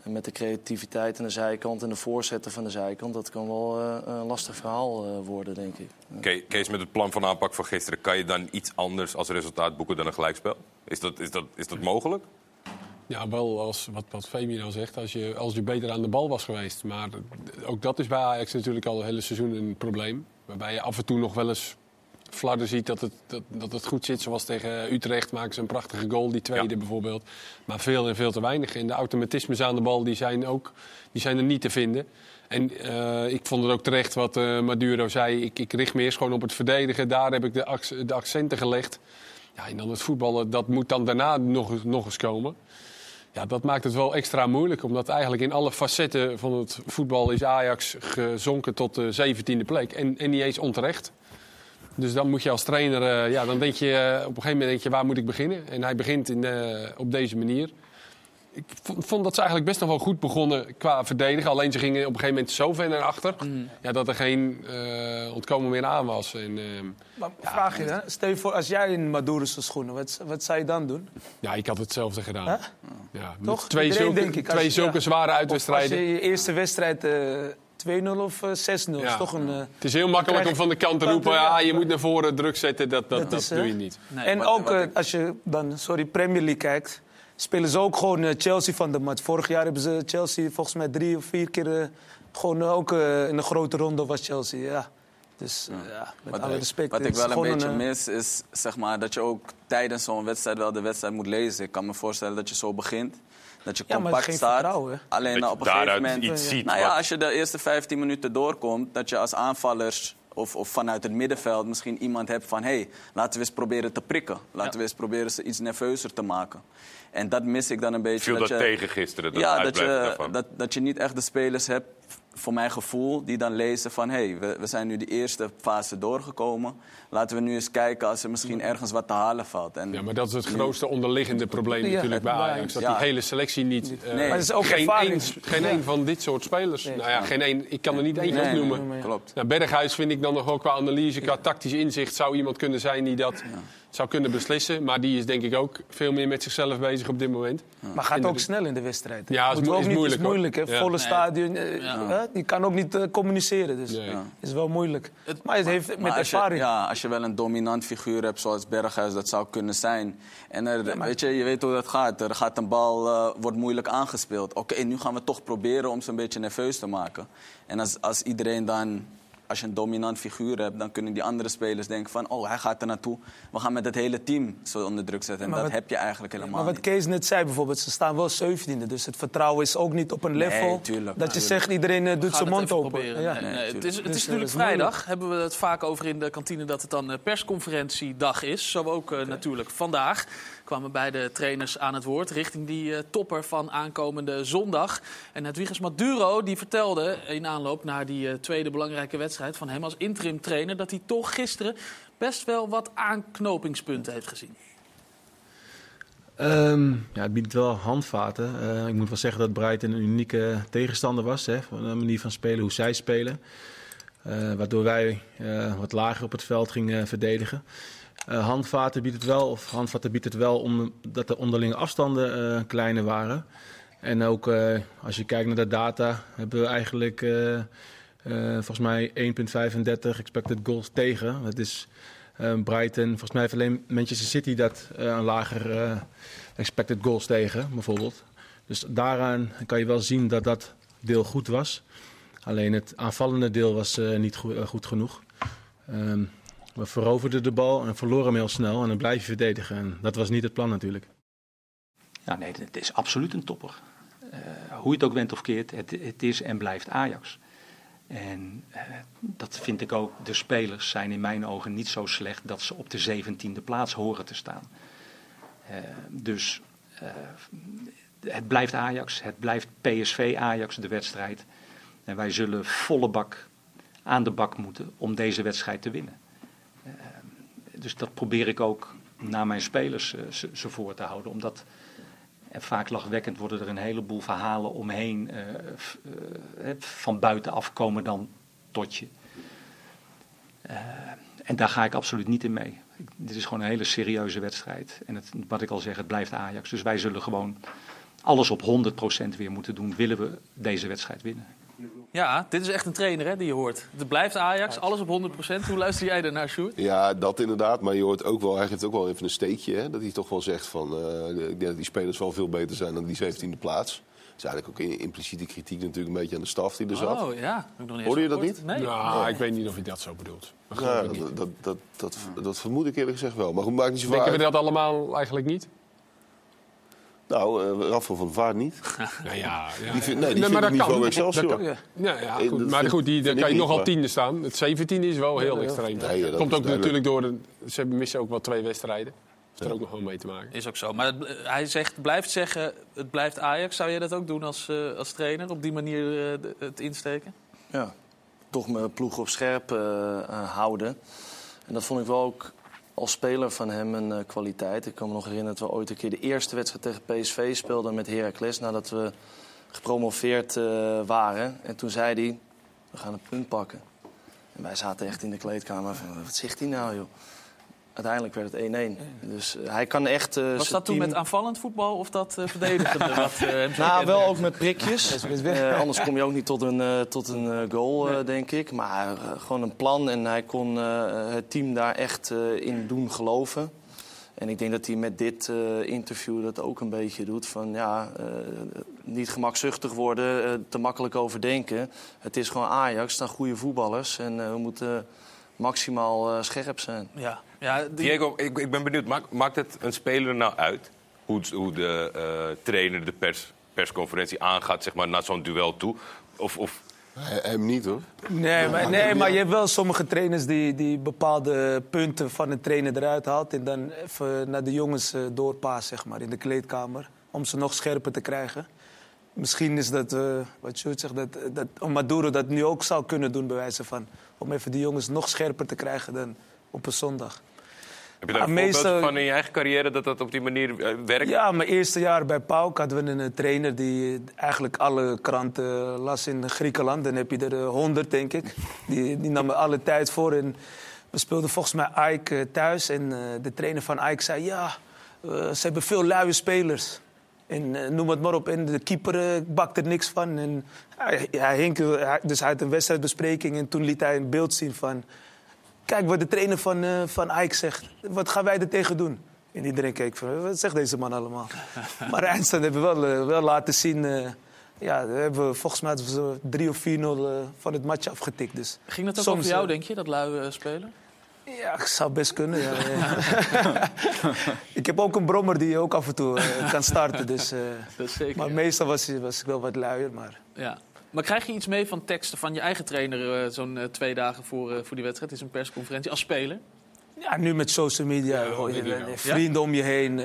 En met de creativiteit aan de zijkant en de voorzetten van de zijkant... dat kan wel eh, een lastig verhaal eh, worden, denk ik. Ke- Kees, met het plan van aanpak van gisteren... kan je dan iets anders als resultaat boeken dan een gelijkspel? Is dat, is dat, is dat mogelijk? Ja, wel als wat, wat Femi nou zegt, als je, als je beter aan de bal was geweest. Maar ook dat is bij Ajax natuurlijk al het hele seizoen een probleem. Waarbij je af en toe nog wel eens flarden ziet dat het, dat, dat het goed zit. Zoals tegen Utrecht maken ze een prachtige goal, die tweede Ja. bijvoorbeeld. Maar veel en veel te weinig. En de automatismes aan de bal die zijn, ook, die zijn er niet te vinden. En eh, ik vond het ook terecht wat eh, Maduro zei. Ik, ik richt me eerst gewoon op het verdedigen. Daar heb ik de, ac- de accenten gelegd. Ja, en dan het voetballen, dat moet dan daarna nog, eens- nog eens komen. Ja, dat maakt het wel extra moeilijk. Omdat eigenlijk in alle facetten van het voetbal is Ajax gezonken tot de zeventiende plek. En, en niet eens onterecht. Dus dan moet je als trainer, eh, ja, dan denk je eh, op een gegeven moment denk je, waar moet ik beginnen? En hij begint in, eh, op deze manier. ik vond, dat ze eigenlijk best nog wel goed begonnen qua verdedigen. Alleen ze gingen op een gegeven moment zo ver naar achter... Ja, dat er geen eh, ontkomen meer aan was. En, ehm, Maar vraag je, hè? stel je voor, als jij in Maduro's schoenen, wat, wat zou je dan doen? ja, ik had hetzelfde gedaan. Ja, met Toch? twee Iedereen, zulke, ik, twee je- zulke ja. zware uitwedstrijden. Als je je eerste wedstrijd eh 2-0 of eh, 6-0 is Ja. toch een... eh, Het is heel makkelijk om van de kant te roepen... ja, je moet naar voren druk zetten. Dat, dat, Dat dat, is, doe je niet. Nee, en wat- ook wat eh, ik- als je dan, sorry, Premier League kijkt, spelen ze ook gewoon eh, Chelsea van de mat. Vorig jaar hebben ze Chelsea volgens mij drie of vier keer eh, gewoon eh, ook eh, in een grote ronde was Chelsea. Ja. Dus eh, ja, met Wat, alle respect. wat ik wel een beetje eh, mis is zeg maar, dat je ook tijdens zo'n wedstrijd wel de wedstrijd moet lezen. Ik kan me voorstellen dat je zo begint. Dat je Ja, maar compact geen staat. Alleen Dat je op een gegeven moment. iets ziet Nou ja, wat- als je de eerste 15 minuten doorkomt, dat je als aanvallers of, of vanuit het middenveld misschien iemand hebt van hé, hey, laten we eens proberen te prikken. Laten we eens proberen ze iets nerveuzer te maken. En dat mis ik dan een beetje. Viel dat je, tegen gisteren, dat ja, dat je, dat, dat je niet echt de spelers hebt, voor mijn gevoel, die dan lezen van... hé, hey, we, we zijn nu de eerste fase doorgekomen. Laten we nu eens kijken als er misschien ergens wat te halen valt. En Ja, maar dat is het grootste onderliggende probleem Ja, natuurlijk bij Ajax. Dat ja. die hele selectie niet... eh, Maar het is ook geen één, geen één van dit soort spelers. Nou ja, geen één, ik kan er niet Nee, nee, opnoemen. nee, klopt. Nou, Berghuis vind ik dan nog wel qua analyse, qua tactisch inzicht... zou iemand kunnen zijn die dat zou kunnen beslissen. Maar die is denk ik ook veel meer met zichzelf bezig op dit moment. Maar gaat de- ook snel in de wedstrijd. hè? Ja, is mo- ook is niet- moeilijk, is moeilijk, hè? hoor. Ja. Volle Nee. stadion. eh, Ja. hè? Die kan ook niet eh, communiceren. Dus Nee. ja. is wel moeilijk. maar het heeft met Maar als je, ervaring. ja, als je wel een dominant figuur hebt zoals Berghuis, dat zou kunnen zijn. En er, weet je, je weet hoe dat gaat. Er gaat een bal, eh, wordt moeilijk aangespeeld. Oké, nu gaan we toch proberen om ze een beetje nerveus te maken. En als, als iedereen dan, als je een dominant figuur hebt, dan kunnen die andere spelers denken van, oh, hij gaat er naartoe. We gaan met het hele team zo onder druk zetten. En Maar dat wat- heb je eigenlijk helemaal Maar wat niet. Kees net zei bijvoorbeeld, ze staan wel 17e. Dus het vertrouwen is ook niet op een Nee, level. tuurlijk, dat je zegt iedereen eh, doet zijn mond open. proberen. Ja. Nee, nee, het is, het Dus, is eh, natuurlijk is vrijdag. Hebben we het vaak over in de kantine dat het dan eh, persconferentiedag is. Zo ook natuurlijk vandaag. Kwamen beide trainers aan het woord richting die eh, topper van aankomende zondag. En Hedwiges Maduro die vertelde in aanloop naar die eh, tweede belangrijke wedstrijd van hem als interim trainer dat hij toch gisteren best wel wat aanknopingspunten heeft gezien. Ehm, ja, het biedt wel handvaten. Eh, ik moet wel zeggen dat Brighton een unieke tegenstander was. Hè, van de manier van spelen, hoe zij spelen. Waardoor wij wat lager op het veld gingen verdedigen. Eh, handvaten biedt het wel, of handvaten biedt het wel omdat de onderlinge afstanden eh, kleiner waren. En ook eh, als je kijkt naar de data, hebben we eigenlijk volgens mij 1,35 expected goals tegen. Dat is Brighton, volgens mij heeft alleen Manchester City dat een lager expected goals tegen, bijvoorbeeld. Dus daaraan kan je wel zien dat dat deel goed was. Alleen het aanvallende deel was niet goed genoeg. Ehm, we veroverden de bal en verloren hem heel snel en dan blijf je verdedigen. En dat was niet het plan natuurlijk. Ja, nee, het is absoluut een topper. Eh, hoe je het ook went of keert, het, het is en blijft Ajax. En eh, dat vind ik ook. De spelers zijn in mijn ogen niet zo slecht dat ze op de 17e plaats horen te staan. Eh, dus het blijft Ajax, het blijft PSV Ajax de wedstrijd. En wij zullen volle bak aan de bak moeten om deze wedstrijd te winnen. Dus dat probeer ik ook naar mijn spelers eh, ze, voor te houden. Omdat en vaak lachwekkend worden er een heleboel verhalen omheen. eh, van buitenaf komen dan tot je. En daar ga ik absoluut niet in mee. Dit is gewoon een hele serieuze wedstrijd. En het, wat ik al zeg, het blijft Ajax. Dus wij zullen gewoon alles op 100% weer moeten doen. Willen we deze wedstrijd winnen. Ja, dit is echt een trainer hè, die je hoort. Het blijft Ajax, alles op 100%. Hoe luister jij daarnaar, Sjoerd? Ja, dat inderdaad. Maar je hoort ook wel, hij geeft ook wel even een steekje. Hè? Dat hij toch wel zegt van, eh, ik denk dat die spelers wel veel beter zijn dan die 17e plaats. Dat is eigenlijk ook in- impliciete kritiek natuurlijk een beetje aan de staf die er zat. Oh ja, ik nog niet Hoorde je dat niet? Nee. Nou, ik weet niet of hij dat zo bedoelt. Dat dat, dat, dat, dat, dat vermoed ik eerlijk gezegd wel. Maar goed, maakt niet zoveel Denken we dat allemaal eigenlijk niet? Nou, Rafael van der Vaart niet. Nou ja, ja. Die vindt- nee, die maar dat niveau kan. Excelsior. Dat kan. Ja. Ja, ja, goed. dat Maar vind- goed, die, vind kan je niet, nog al maar- tiende staan. Het 17 is wel heel extreem. Nee, dat Komt ook natuurlijk door... De, ze missen ook wel twee wedstrijden. Heeft er ook nog wel mee te maken. Is ook zo. Maar het, eh, hij zegt, blijft zeggen, het blijft Ajax. Zou jij dat ook doen als, eh, als trainer? Op die manier eh, de- het insteken? Ja, toch mijn ploeg op scherp houden. En dat vond ik wel ook als speler van hem een eh, kwaliteit. Ik kan me nog herinneren dat we ooit een keer de eerste wedstrijd tegen PSV speelden met Heracles. Nadat we gepromoveerd eh, waren. En toen zei hij, we gaan een punt pakken. En wij zaten echt in de kleedkamer van, wat zegt hij nou joh? Uiteindelijk werd het 1-1. Dus eh, hij kan echt... eh, Was dat toen met aanvallend voetbal of dat eh verdedigende? wat, eh, nou, wel ook met prikjes. Eh, anders kom je ook niet tot een, eh, tot een eh, goal, eh, denk ik. Maar gewoon een plan en hij kon eh, het team daar echt eh, in doen geloven. En ik denk dat hij met dit eh, interview dat ook een beetje doet. Van ja, eh, niet gemakzuchtig worden, te makkelijk overdenken. Het is gewoon Ajax, staan goede voetballers. En eh, we moeten maximaal eh, scherp zijn. Ja. Ja, die- Diego, ik, ik ben benieuwd, maakt, maakt het een speler nou uit hoe, hoe de eh, trainer de pers, persconferentie aangaat zeg maar, naar zo'n duel toe? Of, of Hem niet hoor. Nee, maar, nee, maar je hebt wel sommige trainers die, die bepaalde punten van een trainer eruit haalt. En dan even naar de jongens eh, doorpaast, zeg maar, in de kleedkamer. Om ze nog scherper te krijgen. Misschien is dat, eh, wat Sjoerd zegt, dat, dat om Maduro dat nu ook zou kunnen doen, bij wijze van. Om even die jongens nog scherper te krijgen dan op een zondag. Heb je daar een voorbeeld meestal- van in je eigen carrière dat dat op die manier eh, werkt? Ja, mijn eerste jaar bij PAOK hadden we een eh, trainer die eh, eigenlijk alle kranten las in Griekenland. Dan heb je er honderd, denk ik. Die, die nam er alle tijd voor. En we speelden volgens mij eh, thuis. En eh, de trainer van AEK zei, ja, eh, ze hebben veel luie spelers. En eh, noem het maar op. En de keeper eh, bakt er niks van. En hij, hij dus hij had een wedstrijdbespreking en toen liet hij een beeld zien van... Kijk wat de trainer van, eh van Ajax zegt. Wat gaan wij er tegen doen? En iedereen keek van, wat zegt deze man allemaal? maar eindstand hebben we wel, eh, wel laten zien... eh, ja, we hebben volgens mij 3 of 4-0 eh, van het match afgetikt. Dus Ging dat ook soms, over jou, denk je, dat lui spelen? Ja, ik zou best kunnen. Ja. ik heb ook een brommer die ook af en toe kan starten. Dus, eh, Dat is zeker, maar ja. meestal was, was ik wel wat luier. Maar... Ja. Maar krijg je iets mee van teksten van je eigen trainer eh, zo'n eh, twee dagen voor, eh, voor die wedstrijd? Het is een persconferentie als speler. Ja, nu met social media hoor je vrienden om je heen.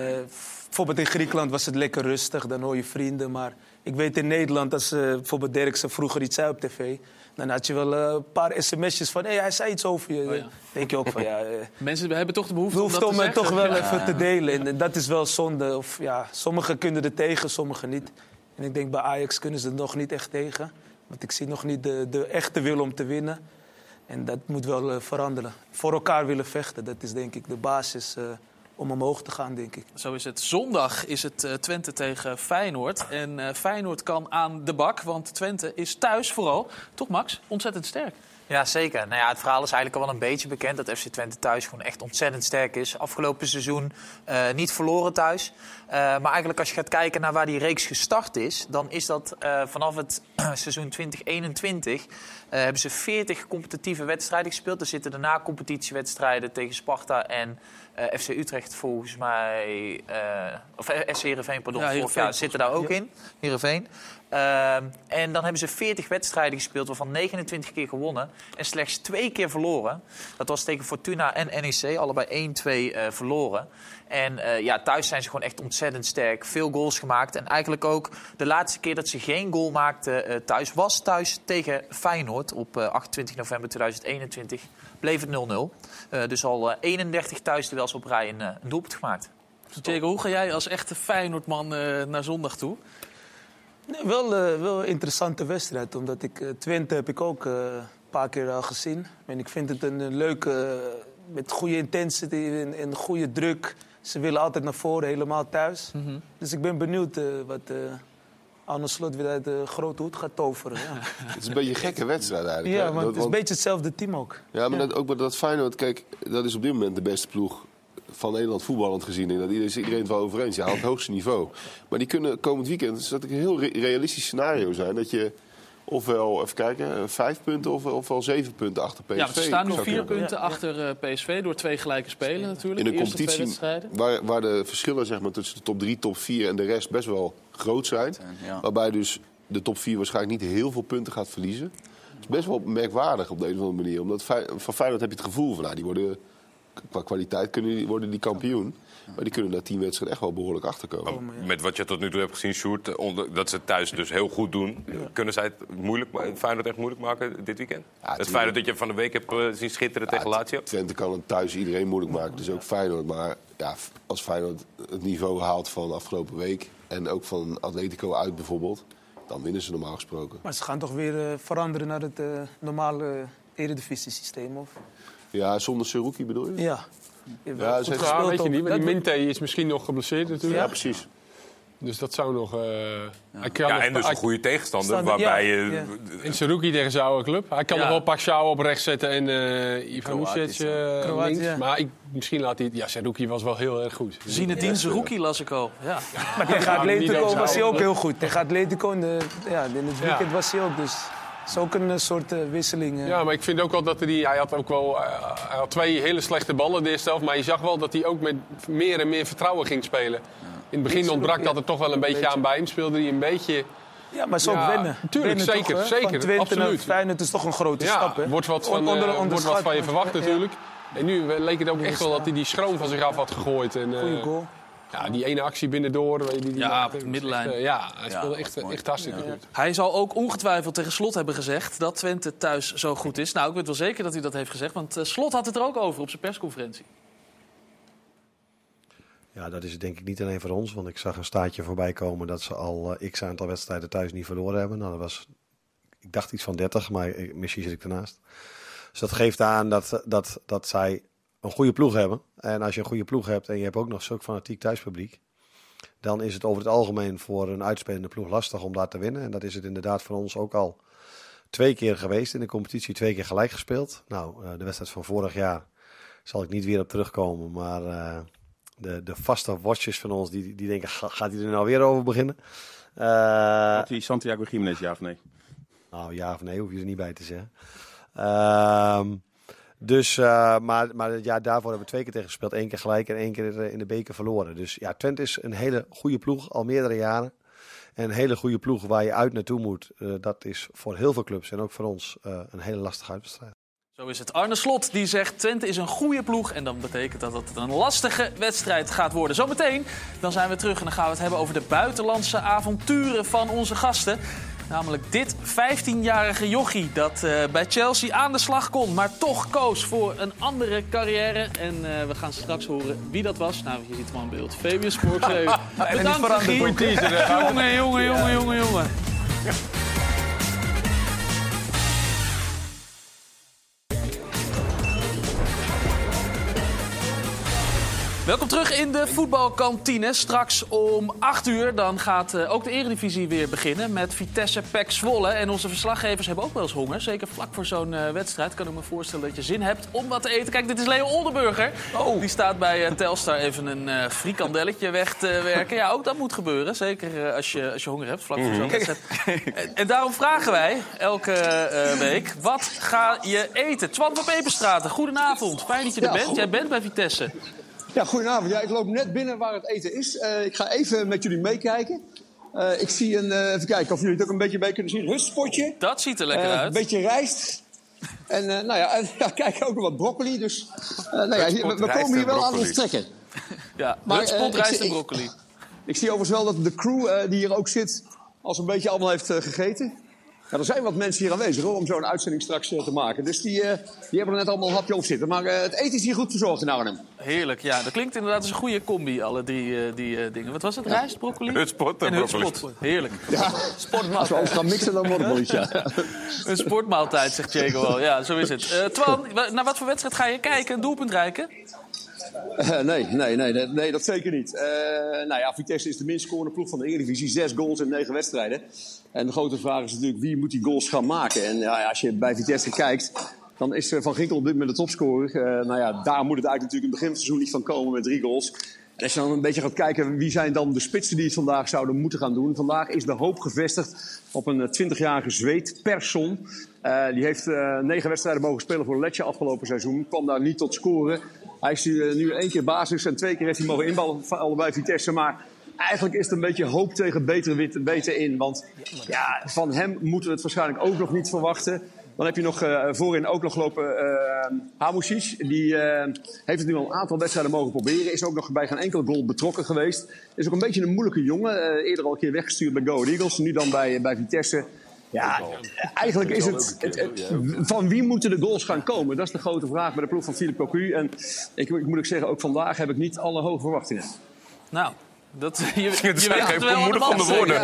bijvoorbeeld in Griekenland was het lekker rustig, dan hoor je vrienden. Maar ik weet in Nederland, als eh, bijvoorbeeld Derksen vroeger iets zei op tv... dan had je wel een paar sms'jes van, hé, hij zei iets over je. Oh ja. Denk je ook van, ja... Mensen hebben toch de behoefte, om het te toch wel Ja. even te delen. En, dat is wel zonde. Of, ja, sommigen kunnen er tegen, sommigen niet. En ik denk bij Ajax kunnen ze er nog niet echt tegen. Want ik zie nog niet de, de echte wil om te winnen. En dat moet wel eh, veranderen. Voor elkaar willen vechten, dat is denk ik de basis eh, om omhoog te gaan, denk ik. Zo is het. Zondag is het eh, Twente tegen Feyenoord. En Feyenoord kan aan de bak, want Twente is thuis vooral. Toch Max? Ontzettend sterk. Ja, zeker. Nou ja, het verhaal is eigenlijk al wel een beetje bekend dat FC Twente thuis gewoon echt ontzettend sterk is. Afgelopen seizoen eh, niet verloren thuis. Eh, maar eigenlijk als je gaat kijken naar waar die reeks gestart is, dan is dat eh, vanaf het seizoen 2021 eh, hebben ze 40 competitieve wedstrijden gespeeld. Er zitten daarna competitiewedstrijden tegen Sparta en eh, FC Utrecht volgens mij, eh, of eh, SC Heerenveen, pardon, Ja, vorig Heerenveen jaar zitten daar ook ja. in. Heerenveen. En dan hebben ze 40 wedstrijden gespeeld, waarvan 29 keer gewonnen en slechts twee keer verloren. Dat was tegen Fortuna en NEC, allebei 1-2 eh, verloren. En eh, ja, thuis zijn ze gewoon echt ontzettend sterk. Veel goals gemaakt. En eigenlijk ook de laatste keer dat ze geen goal maakten eh, thuis was thuis tegen Feyenoord op eh, 28 november 2021. Bleef het 0-0. Eh, dus al eh, 31 thuisduels op rij een, eh, een doelpunt gemaakt. Diego, hoe ga jij als echte Feyenoordman eh, naar zondag toe? Nee, wel, eh, wel een interessante wedstrijd. Omdat ik eh, Twente heb ik ook eh, een paar keer al gezien. En ik vind het een, eh, leuke, eh, met goede intensity en, en goede druk. Ze willen altijd naar voren, helemaal thuis. Mhm. Dus ik ben benieuwd eh, wat eh Arne Slot weer uit de grote hoed gaat toveren. Ja, Het is een beetje een gekke wedstrijd eigenlijk. ja hè? maar Dat- het is een want- beetje hetzelfde team ook. Ja, maar Ja. Dat, ook met dat Feyenoord, kijk, dat is op dit moment de beste ploeg van Nederland voetballend gezien. En dat is iedereen het wel over eens. Je haalt het hoogste niveau. Maar die kunnen komend weekend, dus dat een heel re- realistisch scenario zijn. Dat je ofwel, even kijken, vijf punten of, ofwel zeven punten achter PSV Ja, ze staan nu vier punten achter eh, PSV door twee gelijke spelen natuurlijk. In een De competitie waar, waar de verschillen zeg maar, tussen de top 3, top 4 en de rest best wel groot zijn. ja. Waarbij dus de top 4 waarschijnlijk niet heel veel punten gaat verliezen. Dat is best wel merkwaardig op de een of andere manier. Omdat van Feyenoord heb je het gevoel van, nou, die worden qua kwaliteit kunnen die, worden die kampioen. Maar die kunnen na tien wedstrijden echt wel behoorlijk achterkomen. Met wat je tot nu toe hebt gezien, Sjoerd, onder- dat ze het thuis dus heel goed doen. Kunnen zij het moeilijk, Feyenoord echt moeilijk maken dit weekend? het tuurlijk. Feyenoord dat je van de week hebt eh, zien schitteren tegen Lazio? Twente kan het thuis iedereen moeilijk maken, dus ook Feyenoord. Maar ja, als Feyenoord het niveau haalt van afgelopen week... en ook van Atletico uit bijvoorbeeld, dan winnen ze normaal gesproken. Maar ze gaan toch weer eh, veranderen naar het eh, normale eredivisie-systeem, of? Ja, zonder Seruki bedoel je? Ja. Ja, ze heeft weet je niet, maar die Dat- Minte is misschien nog geblesseerd natuurlijk. Ja, precies. Dus dat zou nog... eh hij kan Ja, nog- en dus een goede tegenstander, Stander, waarbij ja, je... ja. In Saruki tegen zijn oude club. Hij kan Ja. nog wel Pashao op rechts zetten en eh Ivan Lucic eh, links. ja. Maar ik, misschien laat hij. Ja, Saruki was wel heel erg goed. Zinedine Zerouki las ik al. Ja. Maar tegen Atletico was hij ook heel goed. Tegen Atletico in, de, ja, in het weekend Ja. was hij ook. Dus het is ook een eh, soort eh, wisseling. eh. Ja, maar ik vind ook wel dat hij... Hij had ook wel... hij had twee hele slechte ballen de eerste helft. Maar je zag wel dat hij ook met meer en meer vertrouwen ging spelen. In het begin ontbrak dat er toch wel een beetje Beetje. aan bij hem. Speelde hij een beetje... Ja, maar zo ook Ja, wennen. tuurlijk, Wennen zeker, toch, zeker, Van Twente absoluut. Feyenoord is toch een grote Ja, stap, hè? wordt wat van, onder- wordt wat van je verwacht natuurlijk. En nu leek het ook echt wel dat hij die schroom van zich af had gegooid. En, Goeie goal. Ja, die ene actie binnendoor. weet je, Die, die Ja, op de middenlijn. echt, eh, ja, hij Ja, speelde echt, mooi. echt hartstikke goed. Hij zal ook ongetwijfeld tegen Slot hebben gezegd dat Twente thuis zo goed is. Nou, ik weet wel zeker dat hij dat heeft gezegd, want eh, Slot had het er ook over op zijn persconferentie. Ja, dat is denk ik niet alleen voor ons. Want ik zag een staartje voorbij komen dat ze al eh, x aantal wedstrijden thuis niet verloren hebben. Nou, dat was, ik dacht iets van 30, maar misschien zit ik ernaast. Dus dat geeft aan dat, dat, dat zij een goede ploeg hebben. En als je een goede ploeg hebt en je hebt ook nog zulk fanatiek thuispubliek. Dan is het over het algemeen voor een uitspelende ploeg lastig om daar te winnen. En dat is het inderdaad voor ons ook al twee keer geweest in de competitie. Twee keer gelijk gespeeld. Nou, eh, de wedstrijd van vorig jaar zal ik niet weer op terugkomen. Maar eh, de, de vaste watchers van ons, die, die denken, "Ga- gaat hij er nou weer over beginnen? Eh, Had hij Santiago Jiménez, ja of nee? nou, ja of nee, hoef je er niet bij te zeggen. Ehm, dus, eh, maar, maar jaar daarvoor hebben we twee keer tegen gespeeld. Eén keer gelijk en één keer eh, in de beker verloren. Dus ja, Twente is een hele goede ploeg, al meerdere jaren. En een hele goede ploeg waar je uit naartoe moet. Eh, dat is voor heel veel clubs en ook voor ons een hele lastige uitwedstrijd. Zo is het. Arne Slot die zegt Twente is een goede ploeg. En dan betekent dat het een lastige wedstrijd gaat worden. Zometeen dan zijn we terug en dan gaan we het hebben over de buitenlandse avonturen van onze gasten. Namelijk dit 15-jarige jochie dat eh, bij Chelsea aan de slag kon, maar toch koos voor een andere carrière. En eh, we gaan straks horen wie dat was. Nou, je ziet hem in beeld. Fabius die Bedankt, Regie. Jongen, jongen, jongen, jongen, jongen. Welkom terug in de voetbalkantine. Straks om 8 uur dan gaat eh, ook de Eredivisie weer beginnen met Vitesse Pek Zwolle. En onze verslaggevers hebben ook wel eens honger. Zeker vlak voor zo'n eh, wedstrijd kan ik me voorstellen dat je zin hebt om wat te eten. Kijk, dit is Leo Oldenburger. Die staat bij eh, Telstar even een frikandelletje weg te werken. Ja, ook dat moet gebeuren. Zeker als, je, als je honger hebt vlak voor zo'n wedstrijd. En, en daarom vragen wij elke week, wat ga je eten? Twan van Peperstraten, goedenavond. Fijn dat je er bent. Jij bent bij Vitesse. Ja, goedenavond. Ja, ik loop net binnen waar het eten is. Eh, ik ga even met jullie meekijken. Eh, ik zie een, eh, even kijken of jullie het ook een beetje mee kunnen zien. Rustpotje. Dat ziet er lekker uit. Een beetje rijst. En eh, nou ja, en, ja, kijk, ook nog wat broccoli. Dus eh, nou ja, hier- we, komen hier wel aan ons trekken. Ja, Maar, Rutspot, ik rijst en broccoli. Ik zie overigens wel dat de crew eh, die hier ook zit, als een beetje allemaal heeft gegeten. Ja, er zijn wat mensen hier aanwezig hoor, om zo'n uitzending straks eh, te maken. Dus die, eh, die hebben er net allemaal een hapje op zitten. Maar eh, het eten is hier goed verzorgd in Arnhem. Heerlijk, ja. Dat klinkt inderdaad als een goede combi, alle drie eh, die eh, dingen. Wat was het? Rijst, broccoli? Hutspot en hutspot. Heerlijk. Ja, als we ook gaan mixen, dan wordt het mooi. Ja. Een sportmaaltijd, zegt Diego wel. Ja, zo is het. Eh Twan, wa- naar wat voor wedstrijd ga je kijken? Een doelpunt rijken? Eh, nee, nee, nee, nee, nee, dat zeker niet. Eh, nou ja, Vitesse is de minst scorende ploeg van de Eredivisie. Zes goals in negen wedstrijden. En de grote vraag is natuurlijk wie moet die goals gaan maken. En ja, als je bij Vitesse kijkt, dan is eh, Van Ginkel op dit moment de topscorer. Eh, nou ja, daar moet het eigenlijk natuurlijk in het begin van het seizoen niet van komen met drie goals. En als je dan een beetje gaat kijken wie zijn dan de spitsen die het vandaag zouden moeten gaan doen. Vandaag is de hoop gevestigd op een eh, 20-jarige Zweed, Persson. Eh, die heeft eh, negen wedstrijden mogen spelen voor Letje afgelopen seizoen. Kwam daar niet tot scoren. Hij is nu, eh, nu één keer basis en twee keer heeft hij mogen inballen allebei Vitesse. Maar eigenlijk is het een beetje hoop tegen beter, wit, beter in. Want ja, van hem moeten we het waarschijnlijk ook nog niet verwachten. Dan heb je nog eh, voorin ook nog lopen Hamouchic. Die eh, heeft het nu al een aantal wedstrijden mogen proberen. Is ook nog bij geen enkel goal betrokken geweest. Is ook een beetje een moeilijke jongen. Eh, eerder al een keer weggestuurd bij Go Ahead Eagles. Nu dan bij, bij Vitesse. Ja, eigenlijk is het, het- het- Van wie moeten de goals gaan komen? Dat is de grote vraag bij de ploeg van Philippe Cocu. En ik, ik moet ook zeggen, ook vandaag heb ik niet alle hoge verwachtingen. Nou, dat, je, je, weet wel bemoedigende allemaal woorden.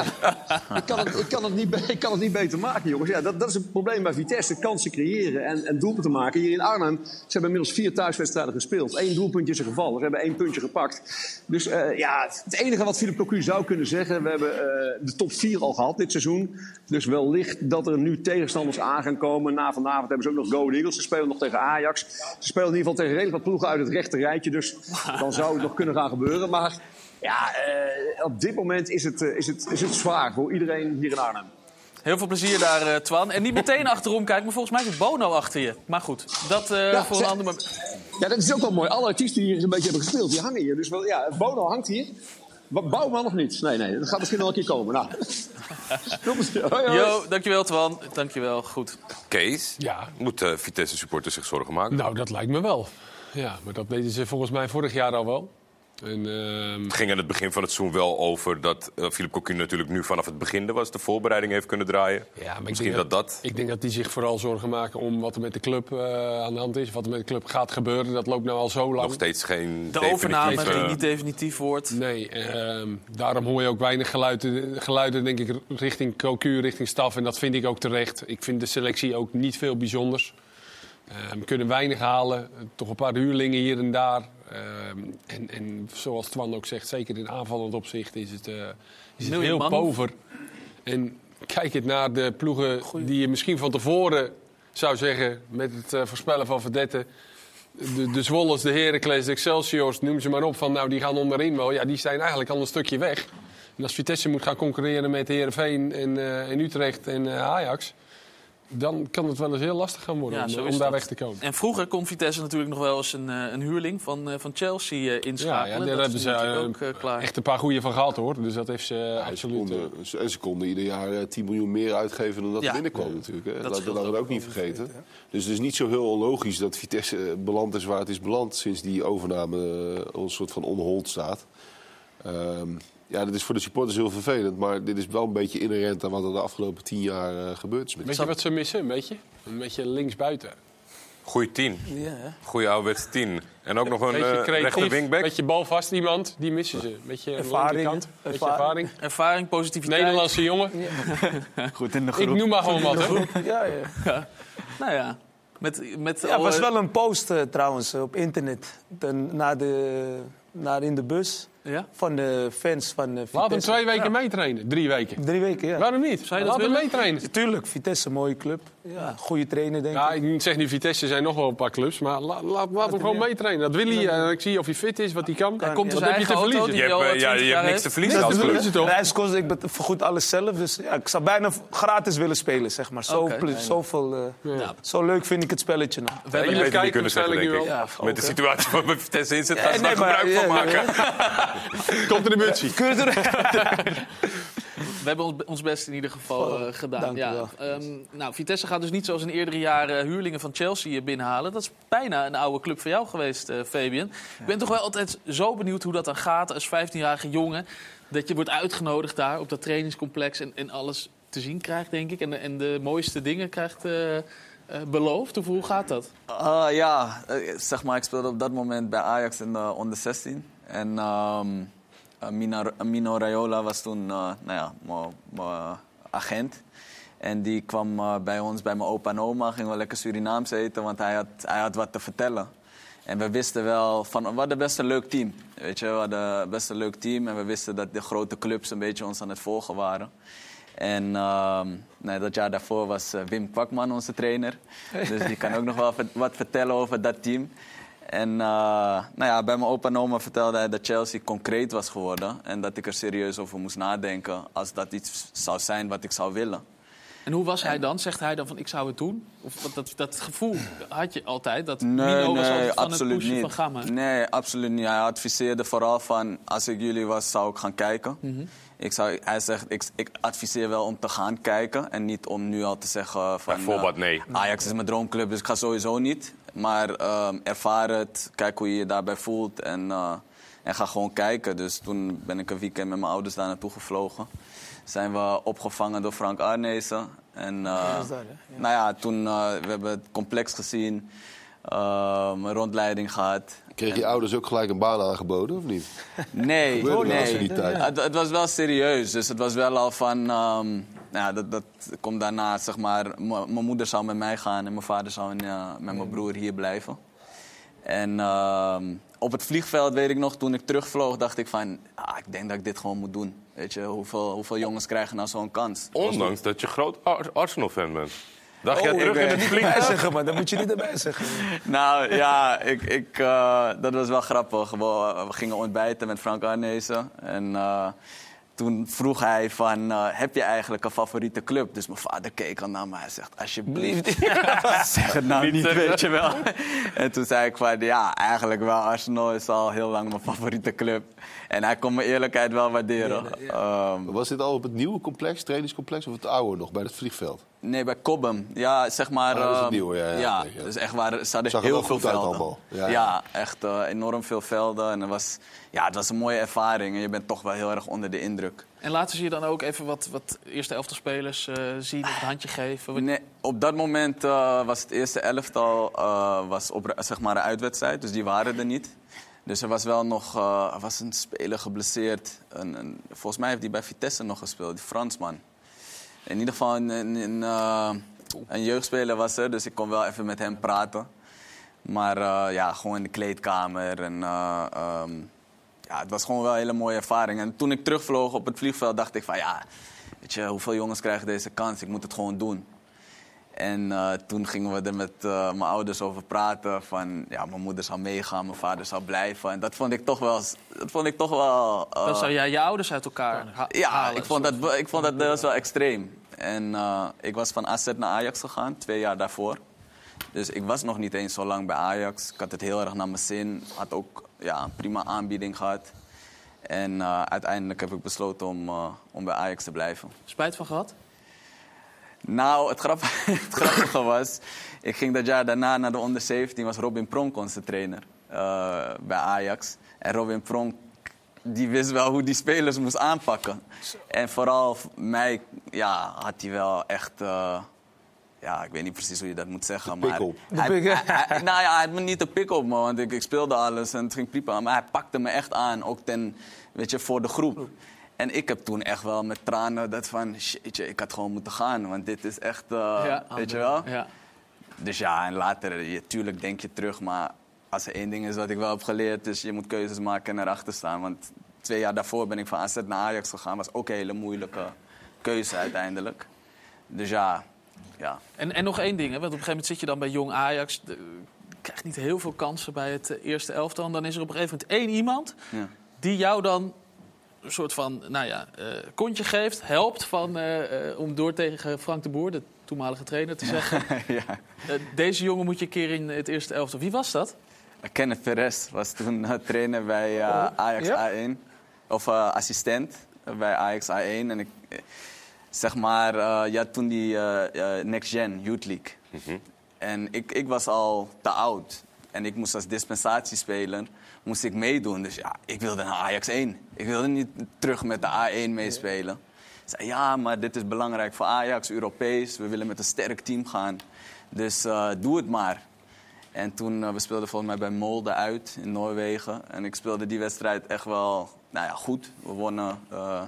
Ik kan, het, ik, kan het niet, ik kan het niet beter maken, jongens. Ja, dat, dat is het probleem bij Vitesse. Kansen creëren en, en doelpunten maken. Hier in Arnhem, ze hebben inmiddels vier thuiswedstrijden gespeeld. Eén doelpuntje is er gevallen. Ze hebben één puntje gepakt. Dus eh, ja, het enige wat Philippe Cocu zou kunnen zeggen... we hebben eh, de top vier al gehad dit seizoen. Dus wellicht dat er nu tegenstanders aan gaan komen. Na vanavond hebben ze ook nog Go Ahead Eagles. Ze spelen nog tegen Ajax. Ze spelen in ieder geval tegen redelijk wat ploegen uit het rechte rijtje. Dus dan zou het nog kunnen gaan gebeuren. Maar ja, eh, op dit moment is het, eh, is, het, is het zwaar voor iedereen hier in Arnhem. Heel veel plezier daar, eh, Twan. En niet meteen achterom kijken, maar volgens mij is Bono achter je. Maar goed, dat eh, Ja, voor een ander moment. Ja, dat is ook wel mooi. Alle artiesten die hier een beetje hebben gespeeld, die hangen hier. Dus wel, ja, Bono hangt hier. Bouwman nog niet. Nee, nee, dat gaat misschien wel een keer komen. Nou. Yo, dankjewel Twan. Dankjewel, goed. Kees, Ja. moet eh, Vitesse supporters zich zorgen maken? Nou, dat lijkt me wel. Ja, maar dat deden ze volgens mij vorig jaar al wel. En, ehm, Het ging aan het begin van het seizoen wel over dat eh Philippe Cocu natuurlijk nu vanaf het begin er was de voorbereiding heeft kunnen draaien. Ja, maar ik Misschien denk dat dat... Ik denk dat die zich vooral zorgen maken om wat er met de club eh, aan de hand is. Wat er met de club gaat gebeuren. Dat loopt nou al zo lang. Nog steeds geen De overname die niet definitief wordt. Nee, ehm, daarom hoor je ook weinig geluiden, geluiden denk ik, richting Cocu, richting staf. En dat vind ik ook terecht. Ik vind de selectie ook niet veel bijzonders. Ehm, we kunnen weinig halen. Toch een paar huurlingen hier en daar. Ehm, en, en zoals Twan ook zegt, zeker in aanvallend opzicht is het, eh, is het heel man. pover. En kijk het naar de ploegen die je misschien van tevoren zou zeggen... met het eh, voorspellen van verdetten... De, de Zwollers, de Heracles, de Excelsiors, noem ze maar op, van nou die gaan onderin wel. Ja, die zijn eigenlijk al een stukje weg. En als Vitesse moet gaan concurreren met Heerenveen en, eh, en Utrecht en Ajax... dan kan het wel eens heel lastig gaan worden Ja, om, daar weg te komen. En vroeger kon Vitesse natuurlijk nog wel eens een, eh, een huurling van, eh, van Chelsea eh, Ja, inschakelen. ja, daar Dat hebben is ze natuurlijk eh, ook eh, klaar. echt een paar goede van gehad hoor. Dus dat heeft ze eh, Ja, ze, absoluut... eh, konden, en ze konden ieder jaar eh, 10 miljoen meer uitgeven dan dat Ja. er binnenkwam natuurlijk. Hè. Dat Laten we dat ook. ook niet vergeten. Dus het is niet zo heel onlogisch dat Vitesse eh, beland is waar het is beland... sinds die overname eh, een soort van onhold staat. Ehm, ja, dat is voor de supporters heel vervelend. Maar dit is wel een beetje inherent aan wat er de afgelopen tien jaar eh, gebeurd is. Met Weet je wat ze missen, een beetje? Een beetje linksbuiten. Goeie tien. Ja, hè? Goeie ouderwetse tien. En ook nog een beetje eh creatief, wingback. beetje balvast iemand, die missen ze. Beetje Ervaring, beetje Ervaring. ervaring. Ervaring, positiviteit. Nederlandse jongen. Goed in de Ik groep. noem maar gewoon wat. hè. Ja, ja. Ja. Nou ja, met, met Ja, er alle- was wel een post eh, trouwens op internet. Dan, naar, de, naar in de bus Ja? van de fans van eh, Vitesse. Laat hem twee weken meetrainen. Drie weken. Drie weken, ja. Waarom niet? Zou je dat Laat hem meetrainen. Tuurlijk, Vitesse, mooie club. Ja, goede trainer, denk Ja, ik. ik zeg nu Vitesse zijn nog wel een paar clubs, maar la- laat, laat hem gewoon meetrainen. Dat wil hij. en ik zie of hij fit is, wat hij kan. Hij komt Wat heb je te verliezen? Je hebt, eh, ja, 20 je hebt niks te verliezen als Dat club. is het toch? Reiskosten, ik vergoed alles zelf. Dus ja, ik zou bijna gratis willen spelen, zeg maar. Zo, zoveel, eh, Ja. zo leuk vind ik het spelletje nog. We Ja, hebben het niet kijken kunnen zeggen, denk ik. Met de situatie waar we Vitesse in zit, gaan ze daar gebruik van maken. Contributie. We hebben ons, ons best in ieder geval eh, gedaan. dank u ja. wel. Ehm, nou, Vitesse gaat dus niet zoals in eerdere jaren huurlingen van Chelsea eh, binnenhalen. Dat is bijna een oude club voor jou geweest, eh, Fabian. Ik ben toch wel altijd zo benieuwd hoe dat dan gaat als 15-jarige jongen. Dat je wordt uitgenodigd daar op dat trainingscomplex en, en alles te zien krijgt, denk ik. En, de- en de mooiste dingen krijgt eh, eh, beloofd. Of hoe gaat dat? Ah, ja, eh, zeg maar, ik speelde op dat moment bij Ajax in de onder 16. En ehm, Mino Raiola was toen eh, nou ja, mijn- agent. En die kwam eh, bij ons, bij mijn opa en oma, gingen we lekker Surinaams eten, want hij had, hij had wat te vertellen. En we wisten wel van, we hadden best een leuk team. Weet je, we hadden best een leuk team en we wisten dat de grote clubs een beetje ons aan het volgen waren. En ehm, nee, dat jaar daarvoor was eh, Wim Kwakman onze trainer. Dus die kan ook nog wel wat vertellen over dat team. En eh, nou ja, bij mijn opa en oma vertelde hij dat Chelsea concreet was geworden. En dat ik er serieus over moest nadenken als dat iets zou zijn wat ik zou willen. En hoe was hij dan? Zegt hij dan van ik zou het doen? Of dat, dat gevoel had je altijd? Dat Nee, Mino was nee, van het absoluut pushen niet. van ga maar. Nee, absoluut niet. Hij adviseerde vooral van, als ik jullie was, zou ik gaan kijken. Mhm. Ik zou, hij zegt, ik, ik adviseer wel om te gaan kijken en niet om nu al te zeggen van... Bijvoorbeeld eh, nee. Ajax is mijn droomclub, dus ik ga sowieso niet. Maar ehm, ervaar het, kijk hoe je je daarbij voelt en, eh, en ga gewoon kijken. Dus toen ben ik een weekend met mijn ouders daar naartoe gevlogen. Zijn we opgevangen door Frank Arnezen. En, eh, dat? Ja. Nou ja, toen uh, we hebben het complex gezien, ehm, een rondleiding gehad. Kreeg je ouders ook gelijk een baan aangeboden, of niet? Nee, nee. die tijd. Het, het was wel serieus. Dus het was wel al van. ehm, ja, dat, dat komt daarna, zeg maar. Mijn moeder zou met mij gaan en mijn vader zou in, eh, met mijn broer hier blijven. En ehm, op het vliegveld, weet ik nog, toen ik terugvloog, dacht ik van. Ah, ik denk dat ik dit gewoon moet doen. Weet je, hoeveel, hoeveel jongens krijgen nou zo'n kans? Ondanks dat je groot Ar- Arsenal-fan bent. Dacht Oh, je terug in het vliegtuig? zeggen, man. Dat moet je niet erbij zeggen. Nou ja, ik, ik, eh, dat was wel grappig. We, we gingen ontbijten met Frank Arnezen. En eh, toen vroeg hij van, eh, heb je eigenlijk een favoriete club? Dus mijn vader keek al naar me. Hij zegt, alsjeblieft, zeg het nou Niet weet je wel. en toen zei ik van, ja, eigenlijk wel. Arsenal is al heel lang mijn favoriete club. En hij kon mijn eerlijkheid wel waarderen. Ehm, Was dit al op het nieuwe complex, trainingscomplex, of het oude nog, bij het vliegveld? Nee, bij Cobham. Ja, zeg maar... Ah, dat is het ehm, nieuwe, ja, ja. Ja, Nee, ja. dus echt waar, er heel wel veel velden. Ja, Ja, ja. echt eh, enorm veel velden. En het was, ja, het was een mooie ervaring. En je bent toch wel heel erg onder de indruk. En laten ze je dan ook even wat, wat eerste elftal spelers eh, zien, of een handje geven? Wat- Nee, op dat moment eh, was het eerste elftal eh, was op, zeg maar een uitwedstrijd. Dus die waren er niet. Dus er was wel nog was een speler geblesseerd. Een, een- volgens mij heeft hij bij Vitesse nog gespeeld, die Fransman. In ieder geval een, een, een, eh, een jeugdspeler was er, dus ik kon wel even met hem praten. Maar eh, ja, gewoon in de kleedkamer. En, eh, ehm, ja, het was gewoon wel een hele mooie ervaring. En toen ik terugvloog op het vliegveld, dacht ik van ja, weet je, hoeveel jongens krijgen deze kans? Ik moet het gewoon doen. En eh, toen gingen we er met eh, mijn ouders over praten. Van, ja, mijn moeder zou meegaan, mijn vader zou blijven. En dat vond ik toch wel... Dat vond ik toch wel eh, Dan zou jij je ouders uit elkaar ha- ja, halen. ik vond, dat, ik vond dat best wel extreem. En ik was van AZ naar Ajax gegaan, twee jaar daarvoor. Dus ik was nog niet eens zo lang bij Ajax. Ik had het heel erg naar mijn zin. Had ook ja, een prima aanbieding gehad. En uiteindelijk heb ik besloten om, om bij Ajax te blijven. Spijt van gehad? Nou, het, grap, het grappige was... Ik ging dat jaar daarna naar de onder 17. Was Robin Pronk onze trainer eh, bij Ajax. En Robin Pronk die wist wel hoe die spelers moest aanpakken. En vooral mij ja, had hij wel echt... eh, ja, ik weet niet precies hoe je dat moet zeggen. De maar hij- De pik- hij- hij- nou ja, hij had me niet de pik op, man. Want ik, ik speelde alles en het ging prima. Maar hij pakte me echt aan, ook ten, weet je, voor de groep. En ik heb toen echt wel met tranen dat van... Shitje, ik had gewoon moeten gaan, want dit is echt... eh, Ja, weet je wel? Ja. Dus ja, en later, je, tuurlijk denk je terug, maar als er één ding is wat ik wel heb geleerd, is je moet keuzes maken en erachter staan. Want twee jaar daarvoor ben ik van AZ naar Ajax gegaan, was ook een hele moeilijke keuze uiteindelijk. Dus ja, ja. En, en nog één ding, hè, want op een gegeven moment zit je dan bij Jong Ajax. De, krijgt niet heel veel kansen bij het eh, eerste elftal. Dan is er op een gegeven moment één iemand ja. die jou dan een soort van, nou ja, eh, kontje geeft, helpt van, eh, eh, om door tegen Frank de Boer, de toenmalige trainer, te zeggen. ja. deze jongen moet je een keer in het eerste elftal. Wie was dat? Kenneth Perez was toen trainer bij eh, Ajax ja? A1. Of eh, assistent bij Ajax A1. En ik, zeg maar, eh je had toen die Next Gen Youth League. En ik, ik was al te oud. En ik moest als dispensatiespeler moest ik meedoen. Dus ja, ik wilde naar Ajax 1. Ik wilde niet terug met de A1 meespelen. Ik zei, ja, maar dit is belangrijk voor Ajax, Europees. We willen met een sterk team gaan. Dus eh, doe het maar. En toen, eh, we speelden volgens mij bij Molde uit in Noorwegen. En ik speelde die wedstrijd echt wel nou ja, goed. We wonnen. eh,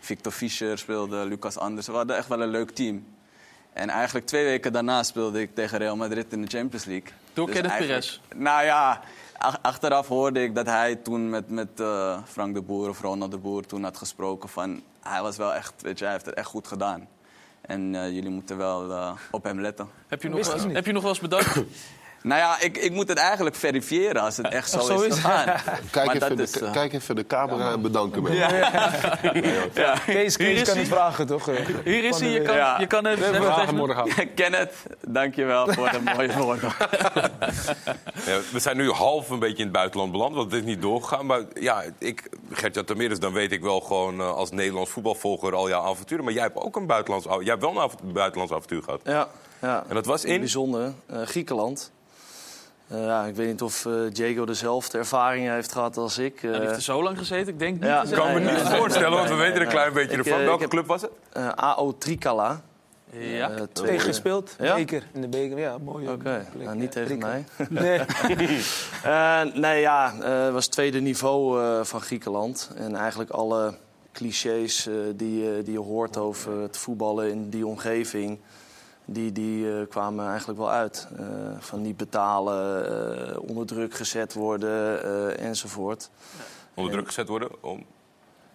Victor Fischer speelde, Lucas Anders. We hadden echt wel een leuk team. En eigenlijk twee weken daarna speelde ik tegen Real Madrid in de Champions League. Door Kenneth eigenlijk- Perez? Nou ja, achteraf hoorde ik dat hij toen met, met eh, Frank de Boer of Ronald de Boer toen had gesproken van... Hij was wel echt, weet je, hij heeft het echt goed gedaan. En eh, jullie moeten wel eh, op hem letten. Heb je, nog wel, heb je nog wel eens bedankt? Nou ja, ik, ik moet het eigenlijk verifiëren als het echt zo, zo is gegaan. Kijk, Maar even de, is, eh, kijk even de camera en bedanken me. Ja. Ja. Kees, Kees kan het vragen, toch? eh? Hier is hij, je kan, Ja. je kan het We vragen morgen. Kenneth, dankjewel voor de mooie woorden. Ja, we zijn nu half een beetje in het buitenland beland, want het is niet doorgegaan. Maar ja, ik, Gert-Jan Tameres, dan weet ik wel gewoon eh, als Nederlands voetbalvolger al jouw avonturen. Maar jij hebt ook een buitenlands, jij hebt wel een buitenlands avontuur gehad. Ja, ja. En dat was in? Bijzonder. eh, Griekenland. Eh, ja, ik weet niet of eh, Diego dezelfde ervaring heeft gehad als ik. Hij heeft Eh, er zo lang gezeten, ik denk niet. Ja. Ik kan me niet voorstellen, want we weten een nee. klein beetje Ik, ervan. Welke club was het? eh, AO Tricala. Ja. Eh, Twee gespeeld, Ja? beker in de beker. Ja, mooi. Oké, nou, niet tegen mij. Nee. Eh, nee, ja, eh, het was het tweede niveau eh, van Griekenland. En eigenlijk alle clichés eh, die, die je hoort over het voetballen in die omgeving... die, die eh, kwamen eigenlijk wel uit. Eh, van niet betalen, eh, onder druk gezet worden enzovoort. Onder druk gezet worden om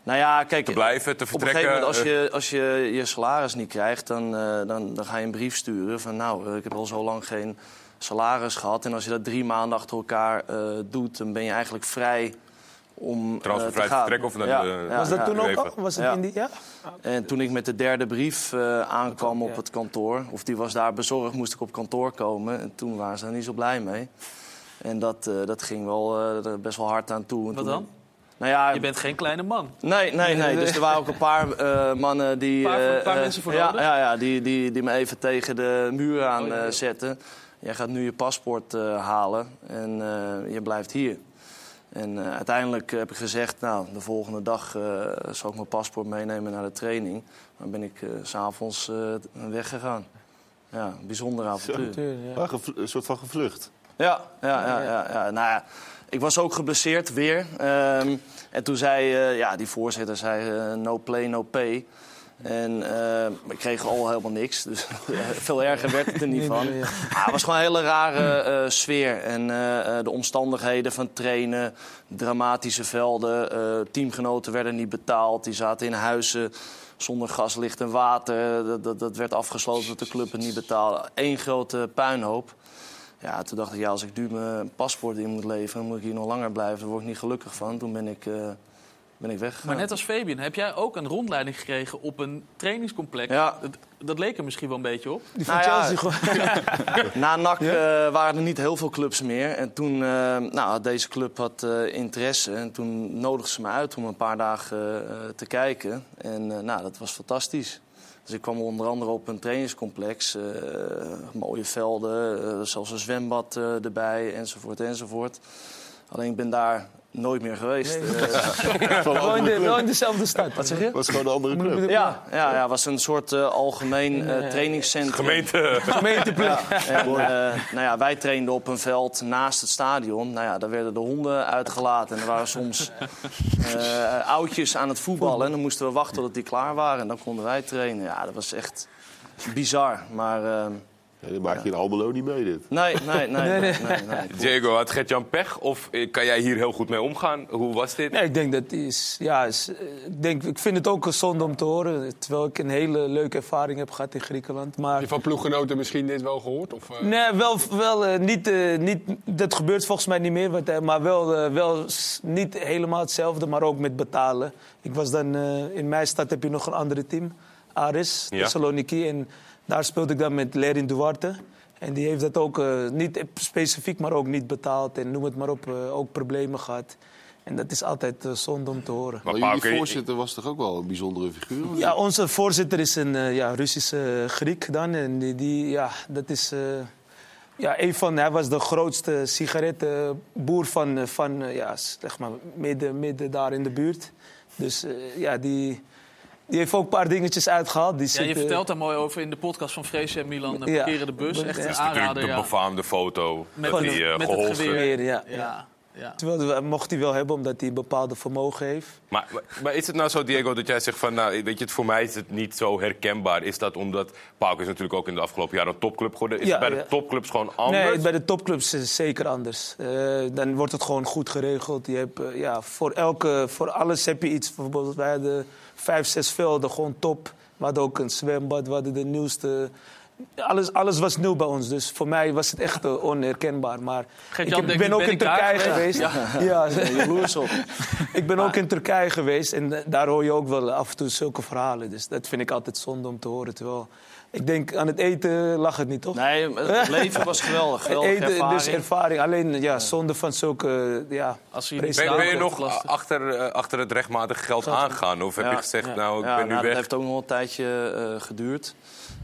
Nou ja, kijk, te blijven, te op een vertrekken. gegeven moment, als je, als je je salaris niet krijgt, dan, dan, dan ga je een brief sturen van... nou, ik heb al zo lang geen salaris gehad. En als je dat drie maanden achter elkaar doet, dan ben je eigenlijk vrij om eh, Transfervrij te vertrekken of naar Ja, de- ja, Was dat ja. toen ook? Was het in die... Ja? En toen ik met de derde brief eh, aankwam op het kantoor... of die was daar bezorgd, moest ik op kantoor komen. En toen waren ze er niet zo blij mee. En dat, eh, dat ging wel best wel hard aan toe. En Wat toen- dan? Nou ja, Je bent geen kleine man. Nee, nee, nee. Dus er waren ook een paar eh, mannen die... Paar- eh, een paar mensen voor ja, ja, ja, die, die, die me even tegen de muur aan Oh, eh, zetten. Jij gaat nu je paspoort eh, halen en eh, je blijft hier. En eh, uiteindelijk heb ik gezegd, nou, de volgende dag eh, zal ik mijn paspoort meenemen naar de training. Dan ben ik eh, s s'avonds eh, weggegaan. Ja, een bijzonder avontuur. Een soort van gevlucht. Ja, ja, ja, ja, ja. Nou ja, ik was ook geblesseerd weer. Ehm, en toen zei eh, ja, die voorzitter zei, no play, no pay. En eh, ik kreeg al helemaal niks. Dus veel erger werd het er niet van. Het was gewoon een hele rare eh, sfeer. En eh, de omstandigheden van trainen, dramatische velden. teamgenoten werden niet betaald. Die zaten in huizen zonder gas, licht en water. Dat, dat, dat werd afgesloten dat de club het niet betaalde. Eén grote puinhoop. Ja, toen dacht ik, ja, als ik nu mijn paspoort in moet leveren... dan moet ik hier nog langer blijven. Daar word ik niet gelukkig van. Toen ben ik, ben ik weggegaan. Maar net als Fabian, heb jij ook een rondleiding gekregen op een trainingscomplex? Ja. Dat, dat leek er misschien wel een beetje op. Die van Nou ja, Chelsea gewoon. Na NAC eh, waren er niet heel veel clubs meer. En toen, eh, nou, had deze club had eh, interesse. En toen nodigden ze me uit om een paar dagen eh, te kijken. En eh, nou, dat was fantastisch. Dus ik kwam onder andere op een trainingscomplex. eh, mooie velden, zelfs een zwembad eh, erbij, enzovoort, enzovoort. Alleen ik ben daar nooit meer geweest. Nee. Eh, de, wel in dezelfde stad. Wat zeg je? was gewoon een andere club. Ja, ja, ja, was een soort eh, algemeen eh, trainingscentrum. Gemeente. Gemeenteplek. Ja, en, eh, nou ja, wij trainden op een veld naast het stadion. Nou ja, daar werden de honden uitgelaten. En er waren soms eh, oudjes aan het voetballen. En dan moesten we wachten tot die klaar waren. En dan konden wij trainen. Ja, dat was echt bizar. Maar eh, Ja, dan maak je in Almelo niet mee, dit. nee, nee, nee. nee, nee, nee. Diego, had Gert-Jan pech? Of eh, kan jij hier heel goed mee omgaan? Hoe was dit? Nee, ik denk dat is. Ja, is, eh, ik, denk, ik vind het ook een zonde om te horen. Terwijl ik een hele leuke ervaring heb gehad in Griekenland. Maar Heb je van ploeggenoten misschien dit wel gehoord? Of, eh? Nee, wel, wel niet, eh, niet. Dat gebeurt volgens mij niet meer, wat, maar wel, wel niet helemaal hetzelfde, maar ook met betalen. Ik was dan eh, in mijn stad heb je nog een andere team, Aris, Ja. Thessaloniki, en daar speelde ik dan met Lerin Duarte. En die heeft dat ook eh, niet specifiek, maar ook niet betaald en noem het maar op, eh, ook problemen gehad. En dat is altijd eh, zonde om te horen. Maar Maar jullie voorzitter was toch ook wel een bijzondere figuur? Ja, onze voorzitter is een eh, ja, Russische Griek dan. En die, die, ja, dat is... eh, ja, een van, hij was de grootste sigarettenboer van, van ja, zeg maar, midden, midden daar in de buurt. Dus eh, ja, die, die heeft ook een paar dingetjes uitgehaald. Die Ja, zit, je vertelt daar mooi over in de podcast van Vreesje en Milan. Ja. Parkeren de bus. Echt Dat een is Natuurlijk aanrader. de befaamde foto met, Met, die eh met het geholpen. geweer. Ja. Ja. Terwijl, hij mocht hij wel hebben, omdat hij een bepaalde vermogen heeft. Maar, maar is het nou zo, Diego, dat jij zegt van... Nou, weet je, het, voor mij is het niet zo herkenbaar. Is dat omdat... Pauk is natuurlijk ook in de afgelopen jaren een topclub geworden. Is Ja, het bij de topclubs gewoon anders? Nee, bij de topclubs is het zeker anders. Eh, dan wordt het gewoon goed geregeld. Je hebt, eh, ja, voor, elke, voor alles heb je iets. Bijvoorbeeld, wij hadden vijf, zes velden, gewoon top. We hadden ook een zwembad, we hadden de nieuwste alles, alles was nieuw bij ons. Dus voor mij was het echt eh, onherkenbaar. Maar ik, heb- ben ook ben in Turkije geweest. geweest. Ja. Ja, jaloers op. ik ben ook in Turkije geweest en eh, daar hoor je ook wel af en toe zulke verhalen. Dus dat vind ik altijd zonde om te horen. Terwijl ik denk aan het eten lag het niet, toch? Nee, het leven was geweldig. Geweldige eten, ervaring. Dus ervaring. Alleen ja, zonde van zulke ja, Als Ben, ben je nog achter, eh, achter het rechtmatige geld aangegaan? Of heb Ja, je gezegd, ja. nou, ik Ja, ben nu nou, weg? Dat heeft ook nog een tijdje eh, geduurd.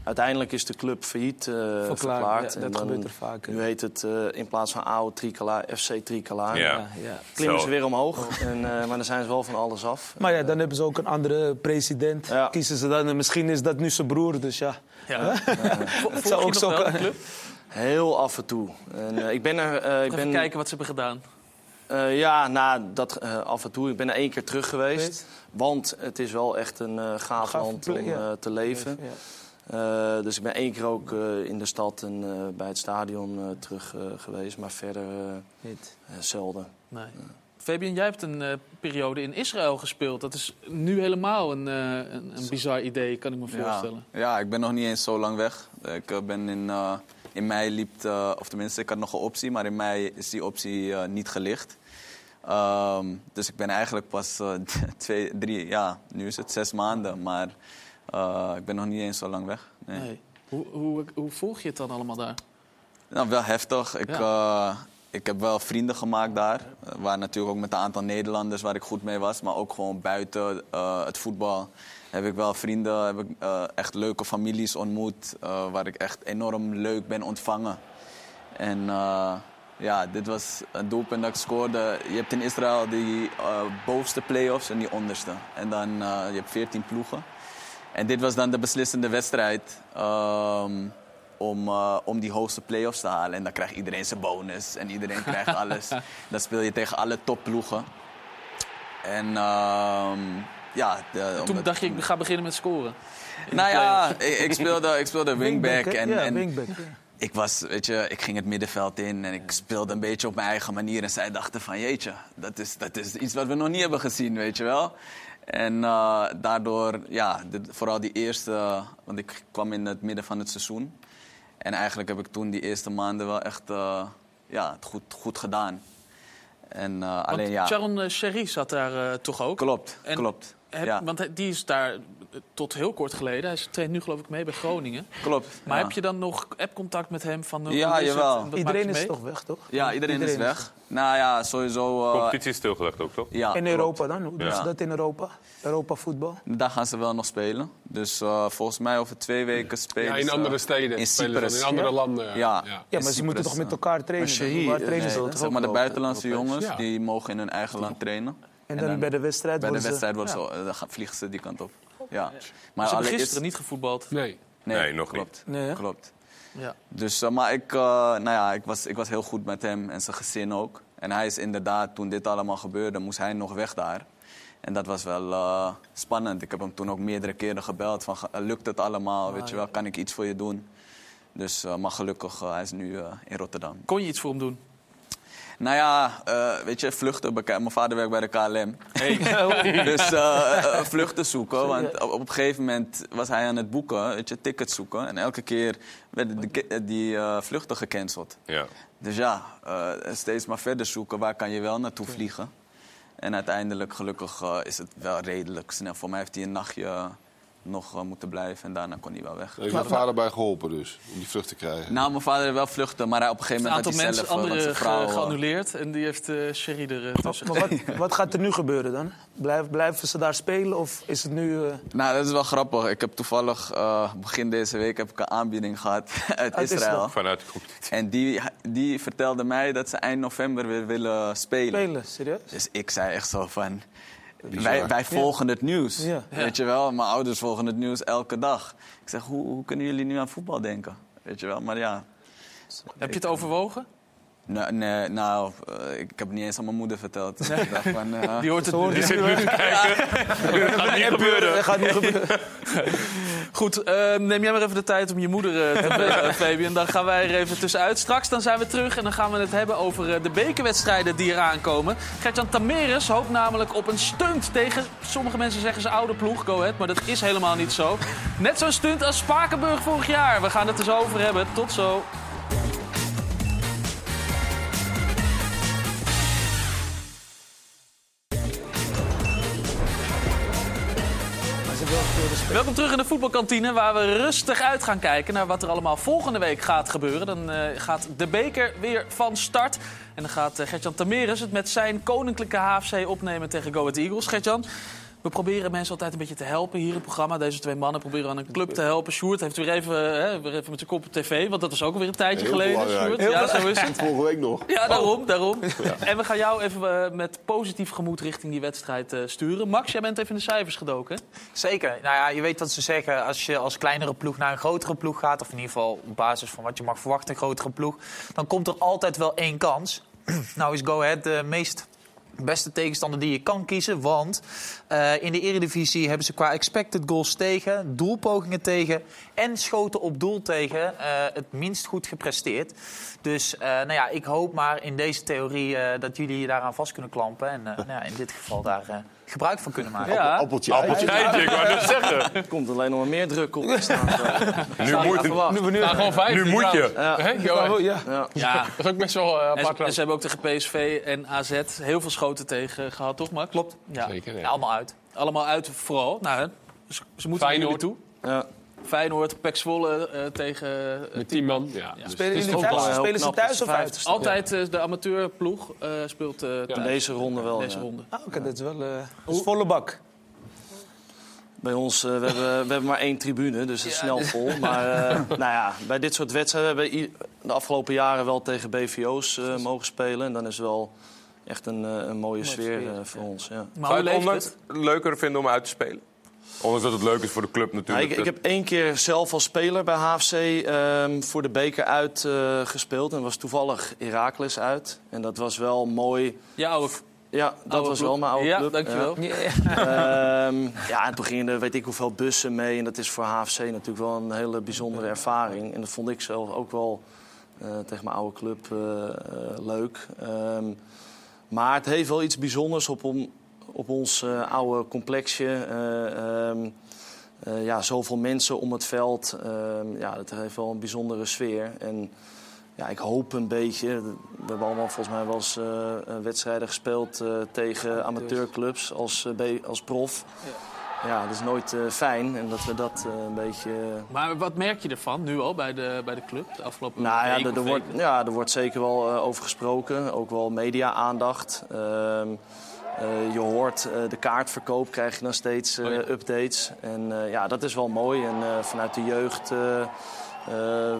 Uiteindelijk is de club failliet eh, Verklaard, verklaard. ja, En dat dan- gebeurt er vaker. Nu heet het eh, in plaats van AO Tricala, FC Tricala. Ja. Ja, ja. Klimmen Zo. ze weer omhoog. En, eh, maar dan zijn ze wel van alles af. Maar ja, dan hebben ze ook een andere president. Ja. Kiezen ze dan. en Misschien is dat nu zijn broer, dus ja. Ja. Het je nog zo kunnen. club? Heel af en toe. En, eh, ik ben er... eh, ik Even ben, kijken wat ze hebben gedaan. Eh, ja, nou, dat eh, af en toe. Ik ben er één keer terug geweest. Want het is wel echt een gaaf Gaaf land om ja. te leven. Ja. Eh, dus ik ben één keer ook eh, in de stad en eh, bij het stadion eh, terug eh, geweest. Maar verder Niet. zelden. Nee. Fabian, jij hebt een eh, periode in Israël gespeeld. Dat is nu helemaal een, eh, een, een bizar idee, kan ik me voorstellen. Ja, ja, ik ben nog niet eens zo lang weg. Ik ben in, eh, in mei liep, eh, of tenminste, ik had nog een optie, maar in mei is die optie eh, niet gelicht. Ehm, dus ik ben eigenlijk pas eh, twee, drie, ja, nu is het zes maanden, maar eh, ik ben nog niet eens zo lang weg. Nee. Nee. Hoe, hoe, hoe volg je het dan allemaal daar? Nou, wel heftig. Ik, eh, ik heb wel vrienden gemaakt daar. Eh, waar natuurlijk ook met een aantal Nederlanders waar ik goed mee was. Maar ook gewoon buiten het voetbal heb ik wel vrienden, heb ik echt leuke families ontmoet. waar ik echt enorm leuk ben ontvangen. En ja, dit was een doelpunt dat ik scoorde. Je hebt in Israël die bovenste play-offs en die onderste. En dan eh, je hebt 14 ploegen. En dit was dan de beslissende wedstrijd ehm, om, eh, om die hoogste play-offs te halen. En dan krijgt iedereen zijn bonus en iedereen krijgt alles. Dan speel je tegen alle topploegen. En ehm, ja... de- Toen omdat- dacht je, ik ga beginnen met scoren. Nou ja, ik, ik speelde, ik speelde wingback. En, Ja, en wingback, ja. Ik was, weet je, ik ging het middenveld in en ik speelde een beetje op mijn eigen manier. En zij dachten van, jeetje, dat is, dat is iets wat we nog niet hebben gezien, weet je wel. En eh, daardoor, ja, vooral die eerste, want ik kwam in het midden van het seizoen. En eigenlijk heb ik toen die eerste maanden wel echt, eh, ja, het goed, goed gedaan. En Want alleen, ja, Sharon eh, Sherry zat daar toch ook? klopt, En klopt. Heb- ja. Want die is daar tot heel kort geleden. Hij traint nu geloof ik mee bij Groningen. Klopt. Maar ja. heb je dan nog appcontact met hem? Van, hoe Ja, is het? jawel. Iedereen is mee? toch weg, toch? Ja, iedereen, is weg. Nou ja, sowieso... eh, competitie is stilgelegd ook, toch? ja, In klopt. Europa dan? Hoe doen Ja. ze dat in Europa? Europa voetbal? Daar gaan ze wel nog spelen. Dus eh, volgens mij over twee weken spelen Ja, in ze- andere steden In ze Cyprus. in andere Ja? landen. Ja, ja. Ja, maar ze moeten toch met eh. elkaar trainen? Maar Sherry, Waar eh, trainen ze nee? Zeg maar de buitenlandse jongens, Ja. die mogen in hun eigen land trainen. En dan bij de wedstrijd bij de worden ze- wedstrijd Ja. zo, eh, dan vliegen ze die kant op. Ja. Maar Ze hebben gisteren niet gevoetbald. Nee. Nee, Nee, nog klopt. Nee, hè? Klopt. Ja. Dus, eh, maar ik, eh, nou ja, ik, was, ik was heel goed met hem en zijn gezin ook. En hij is inderdaad, toen dit allemaal gebeurde, moest hij nog weg daar. En dat was wel eh, spannend. Ik heb hem toen ook meerdere keren gebeld van, "Ge- lukt het allemaal? Weet je wel, kan ik iets voor je doen? Dus, eh, maar gelukkig, hij is nu eh, in Rotterdam. Kon je iets voor hem doen? Nou ja, eh, weet je, vluchten. Mijn vader werkt bij de KLM. dus eh, eh, vluchten zoeken. Want op, op een gegeven moment was hij aan het boeken, weet je, tickets zoeken. En elke keer werden die eh, vluchten gecanceld. Ja. Dus ja, eh, steeds maar verder zoeken. Waar kan je wel naartoe vliegen? En uiteindelijk, gelukkig, is het wel redelijk snel. Voor mij heeft hij een nachtje nog eh, moeten blijven. En daarna kon hij wel weg. Heeft mijn vader bij geholpen dus, om die vlucht te krijgen. Nou, mijn vader heeft wel vluchten, maar hij op een gegeven Een moment aantal had hij mensen, zelf... eh, vrouw, ge- eh, geannuleerd. En die heeft eh Sherry er tussen Maar wat, wat gaat er nu gebeuren dan? Blijf, blijven ze daar spelen of is het nu... eh, Nou, dat is wel grappig. Ik heb toevallig eh, begin deze week heb ik een aanbieding gehad uit, Uit Israël. Israël. Vanuit de competitie. En die, die vertelde mij dat ze eind november weer willen spelen. spelen? Serieus? Dus ik zei echt zo van... Wij, wij volgen het nieuws. Ja. Weet je wel? Mijn ouders volgen het nieuws elke dag. Ik zeg, hoe, hoe kunnen jullie nu aan voetbal denken? Weet je wel? Maar ja, Heb je het overwogen? Nee, nee, nou, eh, ik heb het niet eens aan mijn moeder verteld. Dus ik dacht van, eh, Die hoort het die het zit nu te kijken. Gaat niet gebeuren. Dat gaat niet gebeuren. Goed, eh, neem jij maar even de tijd om je moeder eh, te bellen, Fabian. Dan gaan wij er even tussenuit. Straks dan zijn we terug en dan gaan we het hebben over eh, de bekerwedstrijden die eraan komen. Gertjan Tameres hoopt namelijk op een stunt tegen, sommige mensen zeggen ze oude ploeg, Go Ahead, maar dat is helemaal niet zo. Net zo'n stunt als Spakenburg vorig jaar. We gaan het er zo over hebben. Tot zo. Welkom terug in de voetbalkantine, waar we rustig uit gaan kijken naar wat er allemaal volgende week gaat gebeuren. Dan eh, gaat de beker weer van start. En dan gaat uh, Gertjan Tameres het met zijn koninklijke HFC opnemen tegen Go Ahead Eagles. Gertjan, we proberen mensen altijd een beetje te helpen hier in het programma. Deze twee mannen proberen aan een club te helpen. Sjoerd heeft weer even, hè, weer even met zijn kop op tv, want dat was ook weer een tijdje Heel geleden. Sjoerd. Heel Ja, zo is het. Vorige week nog. Ja, daarom. daarom. En we gaan jou even eh, met positief gemoed richting die wedstrijd eh, sturen. Max, jij bent even in de cijfers gedoken. Zeker. Nou ja, je weet wat ze zeggen. Als je als kleinere ploeg naar een grotere ploeg gaat... of in ieder geval op basis van wat je mag verwachten, een grotere ploeg... dan komt er altijd wel één kans. nou is Go Ahead de meest beste tegenstander die je kan kiezen. Want eh, in de Eredivisie hebben ze qua expected goals tegen... doelpogingen tegen en schoten op doel tegen... eh, het minst goed gepresteerd. Dus eh, nou ja, ik hoop maar in deze theorie... dat jullie je daaraan vast kunnen klampen. En nou ja, in dit geval daar gebruik van kunnen maken. Ja. Appeltje. Appeltje ik wou net zeggen. Er komt alleen nog maar meer druk op te staan. Nu moet. Nu, gewoon vijf. nu moet je. Ja. Ja. Ja. Ja. Dat is ook best wel eh, En apart. ze, en ze hebben ook tegen PSV en AZ heel veel schoten tegen gehad, toch Max? Klopt. Ja. Zeker, ja. Ja, allemaal uit. Allemaal uit vooral. Nou, ze, ze moeten naar jullie Feyenoord. toe. Ja. Feyenoord, Pek Zwolle eh, tegen... eh, Met tien man. Ja. Dus Spelen thuis, wel spelen ze thuis of uit? altijd eh, de amateurploeg eh, speelt eh deze ronde wel. Deze ja. ronde. Ah, Oké, dat is wel eh, is volle bak. Bij ons, eh, we, hebben, we hebben maar één tribune, dus het is snel vol. Maar eh, nou ja, bij dit soort wedstrijden hebben we de afgelopen jaren wel tegen BVO's eh, mogen spelen. En dan is het wel echt een, eh, een mooie sfeer sfeer, eh, voor ons. Ja. Maar Zou je het leuker vinden om uit te spelen? Ondanks dat het leuk is voor de club Nou, natuurlijk. ik, ik heb één keer zelf als speler bij HFC ehm, voor de beker uit eh, gespeeld. En was toevallig Heracles uit. En dat was wel mooi. Ja, oude, Ja, dat oude was wel mijn oude ja, club. dankjewel. Ehm, ja, en toen gingen er weet ik hoeveel bussen mee. En dat is voor HFC natuurlijk wel een hele bijzondere ervaring. En dat vond ik zelf ook wel eh, tegen mijn oude club eh, leuk. Ehm, maar het heeft wel iets bijzonders op, om, op ons eh, oude complexje. Ehm, eh, ja, zoveel mensen om het veld. Ehm, ja, dat heeft wel een bijzondere sfeer. En ja, ik hoop een beetje. We hebben allemaal volgens mij wel eens wedstrijden gespeeld tegen amateurclubs als, als prof. Ja. dat is nooit fijn. En dat we dat een beetje. Maar wat merk je ervan nu al bij de, bij de club de afgelopen Nou ja, er, er wordt, ja, er wordt zeker wel over gesproken. Ook wel media-aandacht. Eh, je hoort eh, de kaartverkoop, krijg je dan steeds eh, updates. En eh, ja, dat is wel mooi. En eh, vanuit de jeugd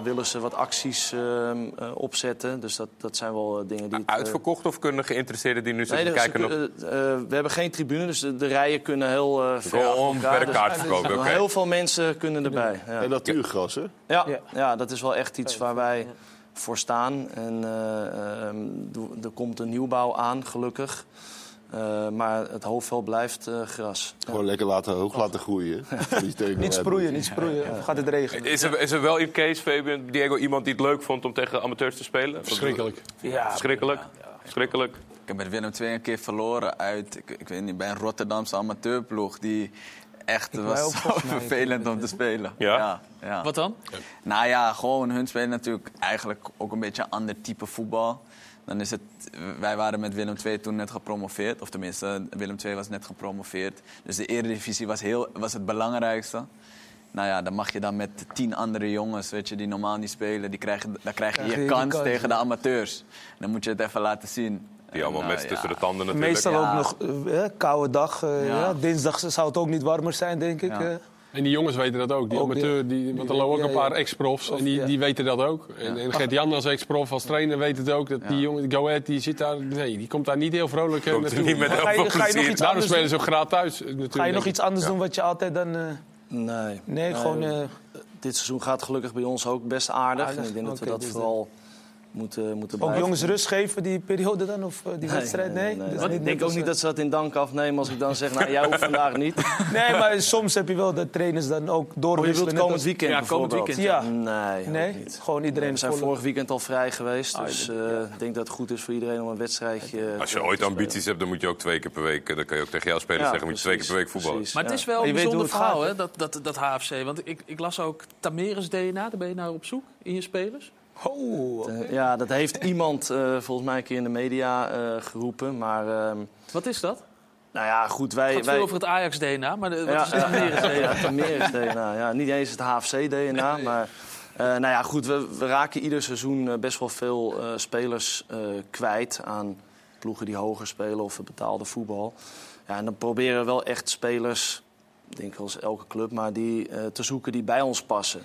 willen ze wat acties ehm, eh, opzetten. Dus dat, dat zijn wel dingen die... Uitverkocht of kunnen geïnteresseerden die nu zitten dus kijken eh, we hebben geen tribune, dus de, de rijen kunnen heel eh ver Gewoon onbeperkt Dus- kaartverkoop, dus. Heel veel mensen kunnen erbij. Ja. En natuurgras, hè? Ja, ja. dat is wel echt iets waar wij voor staan. En eh, ehm, er komt een nieuwbouw aan, gelukkig. Eh, maar het hoofdveld blijft eh, gras. Gewoon lekker laten, hoog laten groeien. hè? Niet tegen Niet sproeien, niet sproeien. Of gaat het regenen? Is er, is er wel in Kees, Fabian, Diego, iemand die het leuk vond om tegen amateurs te spelen? Verschrikkelijk. Ja, Verschrikkelijk. Verschrikkelijk. Ik heb met Willem II een keer verloren uit, ik, ik weet niet, bij een Rotterdamse amateurploeg. Die echt was zo vervelend om te spelen. Ja? ja, ja. Wat dan? Nou ja, gewoon hun spelen natuurlijk eigenlijk ook een beetje een ander type voetbal. Dan is het, wij waren met Willem II toen net gepromoveerd. Of tenminste, Willem II was net gepromoveerd. Dus de Eredivisie was, heel, was het belangrijkste. Nou ja, dan mag je dan met tien andere jongens, weet je, die normaal niet spelen, die krijgen, dan krijg je Krijg je je die kans kans, tegen de amateurs. Dan moet je het even laten zien. Die allemaal met nou, tussen ja. de tanden natuurlijk. Meestal Ja. ook nog eh, eh, koude dag. eh, Ja. ja. Dinsdag zou het ook niet warmer zijn, denk ik. Ja. eh. En die jongens weten dat ook. Die Ook, amateur, die, want er lopen ook ja, een paar ja. ex-profs. Of, En die, ja. die weten dat ook. En, en Gert-Jan als ex-prof, als trainer weet het ook. Dat die jongen, Go Ahead, die zit daar... Nee, die komt daar niet heel vrolijk Komt naartoe. niet met ga je- veel ga je nog iets Daarom anders spelen ze ook graag thuis. Natuurlijk, Ga je nog iets anders doen wat je altijd dan... eh, Nee. nee, gewoon... eh, Dit seizoen gaat gelukkig bij ons ook best aardig. Aardig, En ik denk dat we dat dus vooral moeten, moeten Ook blijven. jongens rust geven die periode dan, of eh, die wedstrijd? Nee, Dat is Ik niet denk ook niet dat ze dat in dank afnemen als ik dan zeg, nou, jij hoeft vandaag niet. Nee, maar soms heb je wel dat trainers dan ook Oh, je doorwisselen. wilt komend als- weekend Ja, komend weekend. Ja. Nee, Nee? Gewoon iedereen We zijn volle- vorig weekend al vrij geweest, Ah, dus eh, ik denk dat het goed is voor iedereen om een wedstrijdje... Als te- je ooit ambities hebt, dan moet je ook twee keer per week... eh, Dan kan je ook tegen jouw spelers Ja, zeggen, moet je twee keer per week voetballen. precies. Maar het is Ja. wel een bijzonder verhaal, hè, dat, dat, dat HFC. Want ik, ik las ook Tameres DNA, daar ben je naar op zoek in je spelers. Oh, ja, dat heeft iemand eh, volgens mij een keer in de media eh, geroepen, maar... ehm, Wat is dat? nou ja, goed, Het wij... gaat wij veel over het Ajax-DNA, maar de, wat ja, is het ja, DNA? ja, DNA. Ja, niet eens het HFC-DNA, maar... eh, nou ja, goed, we, we raken ieder seizoen best wel veel eh, spelers eh, kwijt aan ploegen die hoger spelen of het betaalde voetbal. Ja, en dan proberen we wel echt spelers, ik denk als elke club, maar die eh, te zoeken die bij ons passen.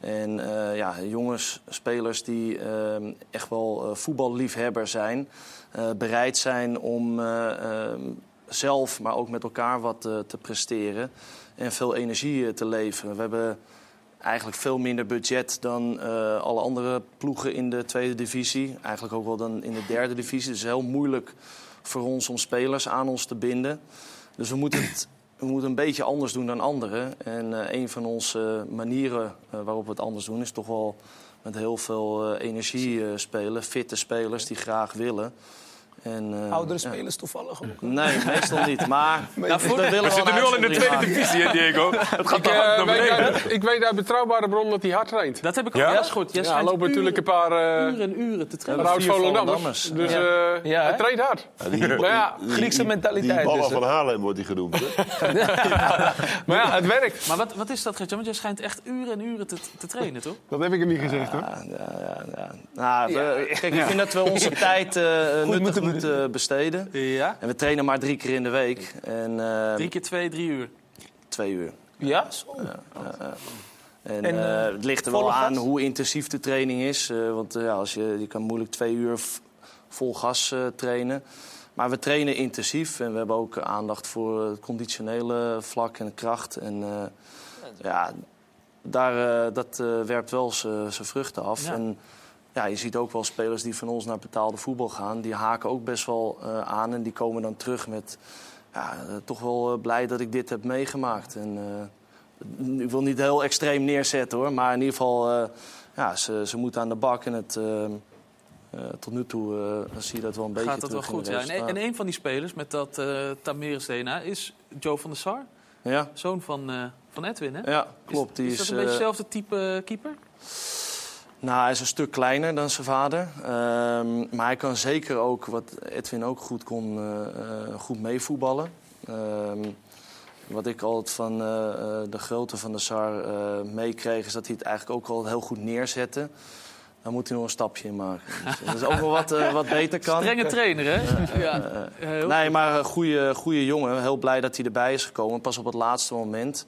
En eh, ja, jongens, spelers die eh, echt wel eh, voetballiefhebber zijn, eh, bereid zijn om eh, eh, zelf, maar ook met elkaar wat te presteren en veel energie te leveren. We hebben eigenlijk veel minder budget dan alle andere ploegen in de tweede divisie. Eigenlijk ook wel dan in de derde divisie. Dus heel moeilijk voor ons om spelers aan ons te binden. Dus we moeten het we moeten een beetje anders doen dan anderen. En eh, een van onze manieren eh, waarop we het anders doen... is toch wel met heel veel eh, energie eh, spelen. Fitte spelers die graag willen. En, eh, Oudere ja. spelers toevallig ook. Nee, meestal niet. Maar Ja, voor- we willen We wel zitten een nu al in de tweede divisie, hè, Diego? Het gaat Ik, eh, hard naar weet beneden. uit, ik weet uit betrouwbare bron dat hij hard traint. Dat heb ik Ja? ook. Ja, is goed. Jij Ja, er schijnt lopen natuurlijk een paar uh, uren en uren te trainen. Volendammers. Volendammers. Dus Ja. eh, Ja, hij traint hard. Ja, die, Maar ja, die- Griekse die- mentaliteit Die ballen dus, van Haarlem wordt die genoemd. Hè? Maar ja, het werkt. Maar wat, wat is dat, Gertjan? Want jij schijnt echt uren en uren te, te trainen, toch? Dat heb ik hem niet gezegd, hoor. Ja, ja, ja, ja. Nou, kijk, ik vind dat we onze tijd eh, nuttig moeten, besteden. Ja. En we trainen maar drie keer in de week. En, eh, Drie keer twee, drie uur. Twee uur. Ja, zo. En, En, eh, eh, het ligt er wel aan gas? hoe intensief de training is. eh, want ja, als je, je kan moeilijk twee uur vol gas trainen. Maar we trainen intensief en we hebben ook aandacht voor het conditionele vlak en kracht. En ja, daar, dat werpt wel zijn vruchten af. Ja. En ja, je ziet ook wel spelers die van ons naar betaalde voetbal gaan. Die haken ook best wel eh, aan en die komen dan terug met... Ja, eh, toch wel eh, blij dat ik dit heb meegemaakt. En, ik wil niet heel extreem neerzetten hoor, maar in ieder geval, ja, ze, ze moeten aan de bak. En het, tot nu toe zie je dat wel een beetje Gaat dat wel goed, ja. En, een van die spelers met dat eh Tameres DNA is Joe van der Sar. Ja, Zoon van, van Edwin, hè? ja, klopt. Die is, is, dat een beetje hetzelfde type keeper? Nou, hij is een stuk kleiner dan zijn vader. Ehm, maar hij kan zeker ook, wat Edwin ook goed kon, eh, eh, goed meevoetballen. Ehm, wat ik altijd van eh, de grootte van de SAR meekreeg... is dat hij het eigenlijk ook al heel goed neerzette. Dan moet hij nog een stapje in maken. Dus dat is ook wel wat, wat beter kan. Strenge trainer, hè? ja. Nee, maar een goede, goede jongen. Heel blij dat hij erbij is gekomen. Pas op het laatste moment.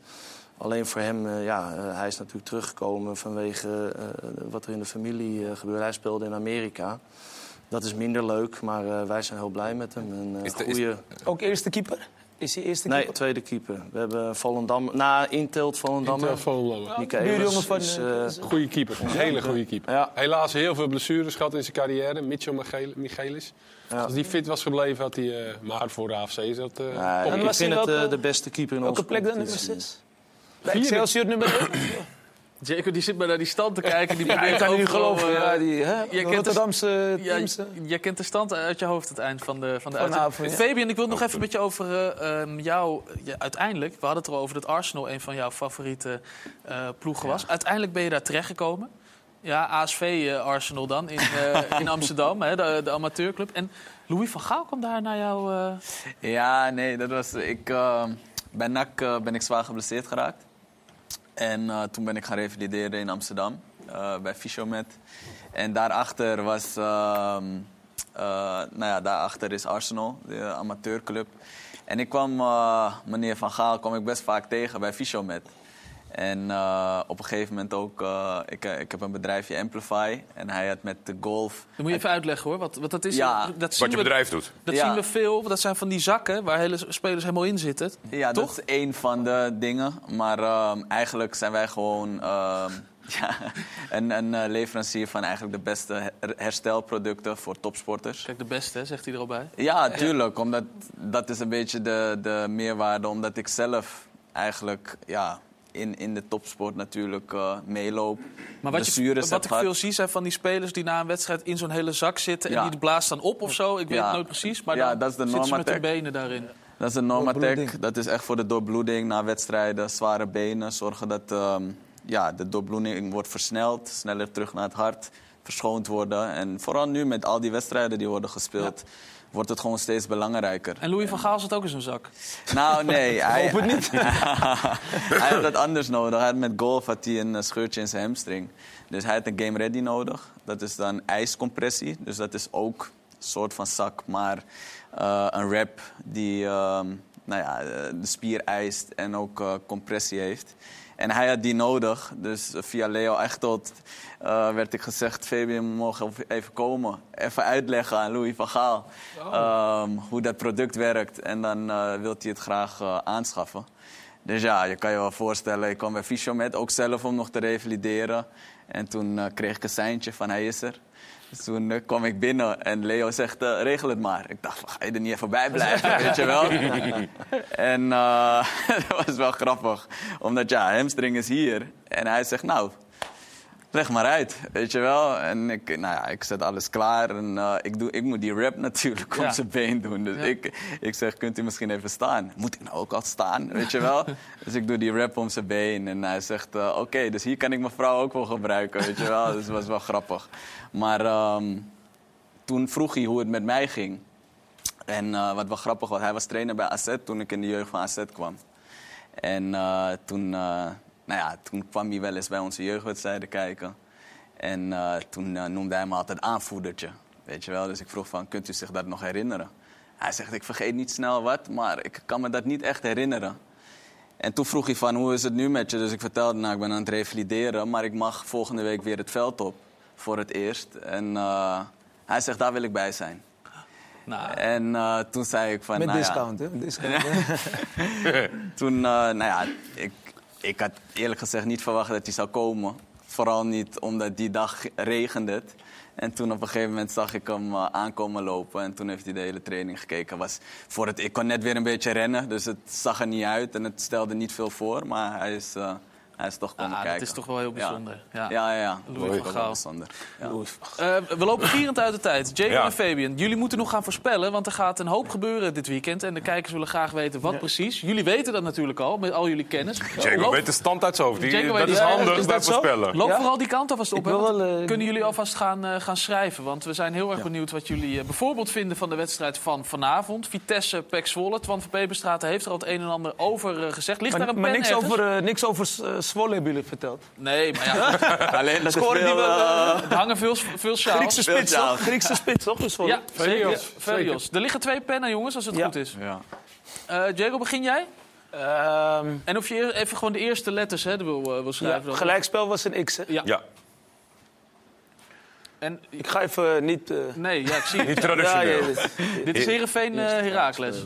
Alleen voor hem, eh, ja, eh, hij is natuurlijk teruggekomen vanwege eh, wat er in de familie gebeurde. Hij speelde in Amerika. Dat is minder leuk, maar eh, wij zijn heel blij met hem. En, eh, Is de- is-. Ook eerste keeper? Is hij eerste Nee, keeper? tweede keeper. We hebben Volendam... Na Intelt Volendam. Intel Volendam. Buurjongen van... Is, Goeie keeper. Een hele goede keeper. Ja. Helaas heel veel blessures gehad in zijn carrière. Mitchell Michel- Michelis. Ja. Als die fit was gebleven, had hij... eh, maar voor de AFC is dat... eh, ik vind hij het welke- de beste keeper in Welke onze plek dan, nummer competitie. 6? Bij Excelsior nummer 1? Jacob die zit maar naar die stand te kijken. Die Ja, ik probeert kan niet geloven. eh, Ja, die hè, jij kent de- Rotterdamse teams. jij kent de stand uit je hoofd het eind van de, van de Vanavond, uitzending. ja. Fabian, ik wil nog even met je over eh, ehm, jou. ja, uiteindelijk, we hadden het erover dat Arsenal een van jouw favoriete eh, ploegen was. Uiteindelijk ben je daar terechtgekomen. Ja, ASV Arsenal dan in, eh, in Amsterdam, hè, de, de amateurclub. En Louis van Gaal kwam daar naar jou. eh, Ja, nee, dat was... Ik, bij NAC ben ik zwaar geblesseerd geraakt. En eh, toen ben ik gaan revalideren in Amsterdam, eh, bij Fysiomet. En daarachter was... ehm, eh, nou ja, daarachter is Arsenal, de amateurclub. En ik kwam meneer Van Gaal kwam ik best vaak tegen bij Fysiomet. En eh, op een gegeven moment ook... eh, ik, eh, ik heb een bedrijfje Amplify. En hij had met de golf... dat moet je even uitleggen hoor. Wat, wat dat is. Ja. dat zien Wat je we- bedrijf doet. Dat Ja. zien we veel. Dat zijn van die zakken waar hele spelers helemaal in zitten. Ja, Toch? dat is één van de dingen. Maar ehm, eigenlijk zijn wij gewoon ehm, Ja, een, een leverancier van eigenlijk de beste her- herstelproducten voor topsporters. Kijk, de beste, hè, zegt hij er al bij. Ja, tuurlijk. Omdat, dat is een beetje de, de meerwaarde. Omdat ik zelf eigenlijk ja, in, in de topsport natuurlijk eh, meeloop. Maar wat, je, wat ik veel zie zijn van die spelers die na een wedstrijd in zo'n hele zak zitten... Ja. en die blaast dan op of zo. Ik weet Ja. het nooit precies, maar Ja, dan dat is de zitten ze met hun benen daarin. Dat is een Normatec. Dat is echt voor de doorbloeding na wedstrijden. Zware benen. Zorgen dat ehm, ja, de doorbloeding wordt versneld. Sneller terug naar het hart. Verschoond worden. En vooral nu met al die wedstrijden die worden gespeeld... wordt het gewoon steeds belangrijker. En Louis van Gaal zit ook in zijn zak. Nou, nee. Hij, Hoop het niet. hij had dat anders nodig. Hij had met golf had hij een eh, scheurtje in zijn hamstring. Dus hij had een game ready nodig. Dat is dan ijscompressie. Dus dat is ook een soort van zak, maar eh, een wrap die ehm, nou ja, eh, de spier eist en ook compressie heeft. En hij had die nodig. Dus via Leo Echtold eh, werd ik gezegd... Fabian, we mogen even komen. Even uitleggen aan Louis van Gaal ehm, hoe dat product werkt. En dan eh wil hij het graag eh, aanschaffen. Dus ja, je kan je wel voorstellen, ik kwam bij Fysiomed ook zelf om nog te revalideren. En toen eh, kreeg ik een seintje van hij is er. Dus toen eh, kwam ik binnen en Leo zegt, eh, regel het maar. Ik dacht, ga je er niet even bij blijven, weet je wel? en eh, dat was wel grappig. Omdat ja, hamstring is hier. En hij zegt, nou, leg maar uit, weet je wel. En ik, nou ja, ik zet alles klaar. En eh, ik, doe, ik moet die rap natuurlijk Ja. op zijn been doen. Dus Ja. ik, ik zeg, kunt u misschien even staan? Moet ik nou ook al staan, weet je wel? dus ik doe die rap om zijn been. En hij zegt, eh, oké, dus hier kan ik mijn vrouw ook wel gebruiken, weet je wel? Dus dat was wel grappig. Maar ehm, toen vroeg hij hoe het met mij ging. En eh, wat wel grappig was, hij was trainer bij AZ toen ik in de jeugd van AZ kwam. En toen, nou ja, toen kwam hij wel eens bij onze jeugdwedstrijden kijken. En eh, toen eh, noemde hij me altijd aanvoerdertje. Weet je wel? Dus ik vroeg van, kunt u zich dat nog herinneren? Hij zegt, ik vergeet niet snel wat, maar ik kan me dat niet echt herinneren. En toen vroeg hij van, hoe is het nu met je? Dus ik vertelde, nou, ik ben aan het revalideren... maar ik mag volgende week weer het veld op voor het eerst. En eh, hij zegt, daar wil ik bij zijn. En eh, toen zei ik van... Met nou ja, discount, hè? Discount, hè? toen, nou ja, ik, ik had eerlijk gezegd niet verwacht dat hij zou komen. Vooral niet omdat die dag regende het. En toen op een gegeven moment zag ik hem eh, aankomen lopen. En toen heeft hij de hele training gekeken. Was voor het, ik kon net weer een beetje rennen, dus het zag er niet uit. En het stelde niet veel voor, maar hij is, eh, hij is toch komen Ah, dat kijken. is toch wel heel bijzonder. Ja, Ja, ja, ja. Louis van Gaal. Eh, we lopen gierend uit de tijd. Jacob Ja. en Fabian, jullie moeten nog gaan voorspellen, want er gaat een hoop gebeuren dit weekend. En de kijkers willen graag weten wat precies. Jullie weten dat natuurlijk al, met al jullie kennis. Jacob Loop- weet de stand uit zijn hoofd. Die- Jacob dat weet- is handig is bij dat zo? voorspellen. Loop Ja? vooral die kant alvast op. Wel, eh, kunnen jullie alvast gaan, eh, gaan schrijven? Want we zijn heel erg benieuwd wat jullie eh, bijvoorbeeld vinden van de wedstrijd van vanavond. Vitesse, Pek Zwolle. Twan van Peperstraat heeft er al het een en ander over eh, gezegd. Ligt Maar, daar een maar niks, ergens? over, eh, niks over eh, Zwolle hebben jullie verteld. Nee, maar ja. Alleen dat er Scoren die wel, eh, Er hangen veel, veel sjaals. Griekse spits, toch? Griekse spits, toch? Dus? Ja. Velios, Velios. Er liggen twee pennen, jongens, als het Ja. goed is. ja. Eh Jacob, begin jij? Ehm, En of je even gewoon de eerste letters hè, wil, eh, wil ja, schrijven. dan. gelijkspel was een X, hè? Ja. Ja, En, Ik ga even niet... eh, nee, ja, ik zie niet het. traditioneel. Ja, ja, dit- Dit is Heerenveen eh Heracles.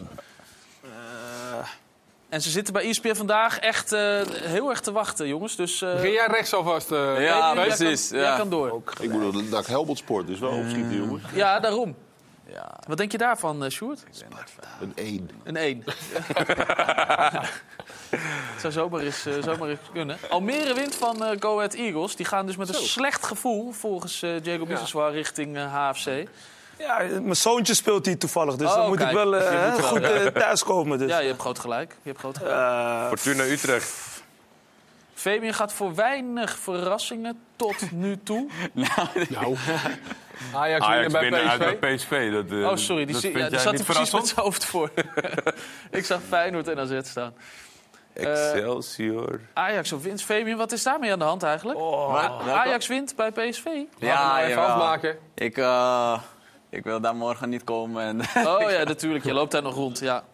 En ze zitten bij ESPN vandaag echt eh, heel erg te wachten, jongens. Dus eh, Begin jij rechts alvast? eh, Ja, jij kan- precies, Jij ja. kan door. Ik moet naar Helmond Sport, dus wel opschieten, jongens. Ja, daarom. Ja. Wat denk je daarvan, eh Sjoerd? Een 1. Een 1. Het zou zomaar eens, zomaar eens kunnen. Almere wint van eh Go Ahead Eagles. Die gaan dus met een slecht gevoel, volgens eh Jacob Biseswar, richting eh, HFC. Ja, mijn zoontje speelt hier toevallig, dus Oh, dan moet kijk. ik wel eh, goed ja. eh, thuiskomen. Dus. Ja, je hebt groot gelijk. Je hebt groot gelijk. Eh, Fortuna Utrecht. Fabian gaat voor weinig verrassingen tot nu toe. Nou, Ajax, Ajax winnen bij binnen uit PSV. bij PSV. Dat, eh, Oh, sorry. Die, dat ja, die zat niet er precies met zijn hoofd voor. ik zag Feyenoord en AZ staan. Excelsior. Ajax of wint. Fabian, wat is daarmee aan de hand eigenlijk? Wat? Ajax wint bij PSV. Ja, nou even jawel. afmaken. Ik, eh, ik wil daar morgen niet komen. En Oh ja, natuurlijk. Je loopt daar nog rond. Ja,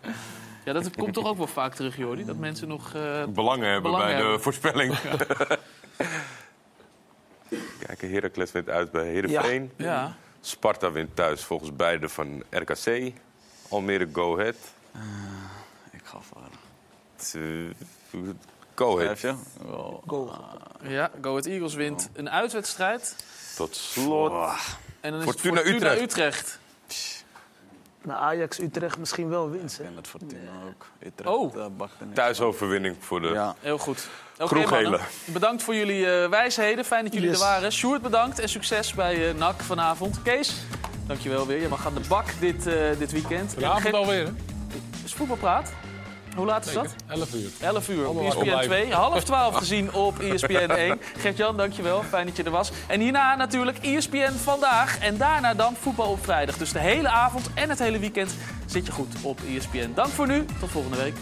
ja dat komt toch ook wel vaak terug, Jordi. Dat mensen nog... eh, Belangen hebben Belangen bij de voorspelling. Kijk, Heracles wint uit bij Heerenveen. ja. Sparta wint thuis volgens beide van RKC. Almere Go Ahead. ik ga voor. Het, eh, Go Ahead. Goal. Ja, Go Ahead Eagles wint een uitwedstrijd. Tot slot. En dan is Fortuna het Fortuna Utrecht. Utrecht. Nou, Ajax Utrecht misschien wel winst. Hè? En het Fortuna ook. Utrecht, Oh. eh, er. Thuisoverwinning voor de... Ja. Heel goed. Mannen. Bedankt voor jullie eh, wijsheden. Fijn dat jullie Yes. er waren. Sjoerd, bedankt en succes bij eh NAC vanavond. Kees, dankjewel weer. Je mag aan de bak dit, eh, dit weekend. Vanavond En alweer, hè? Is voetbalpraat? Hoe laat is dat? Zeker. 11 uur. 11 uur op Allemaal ESPN opblijven. 2. Half 12 gezien op E ESPN 1. Gert-Jan, dankjewel. Fijn dat je er was. En hierna natuurlijk E ESPN vandaag. En daarna dan voetbal op vrijdag. Dus de hele avond en het hele weekend zit je goed op E ESPN. Dank voor nu. Tot volgende week.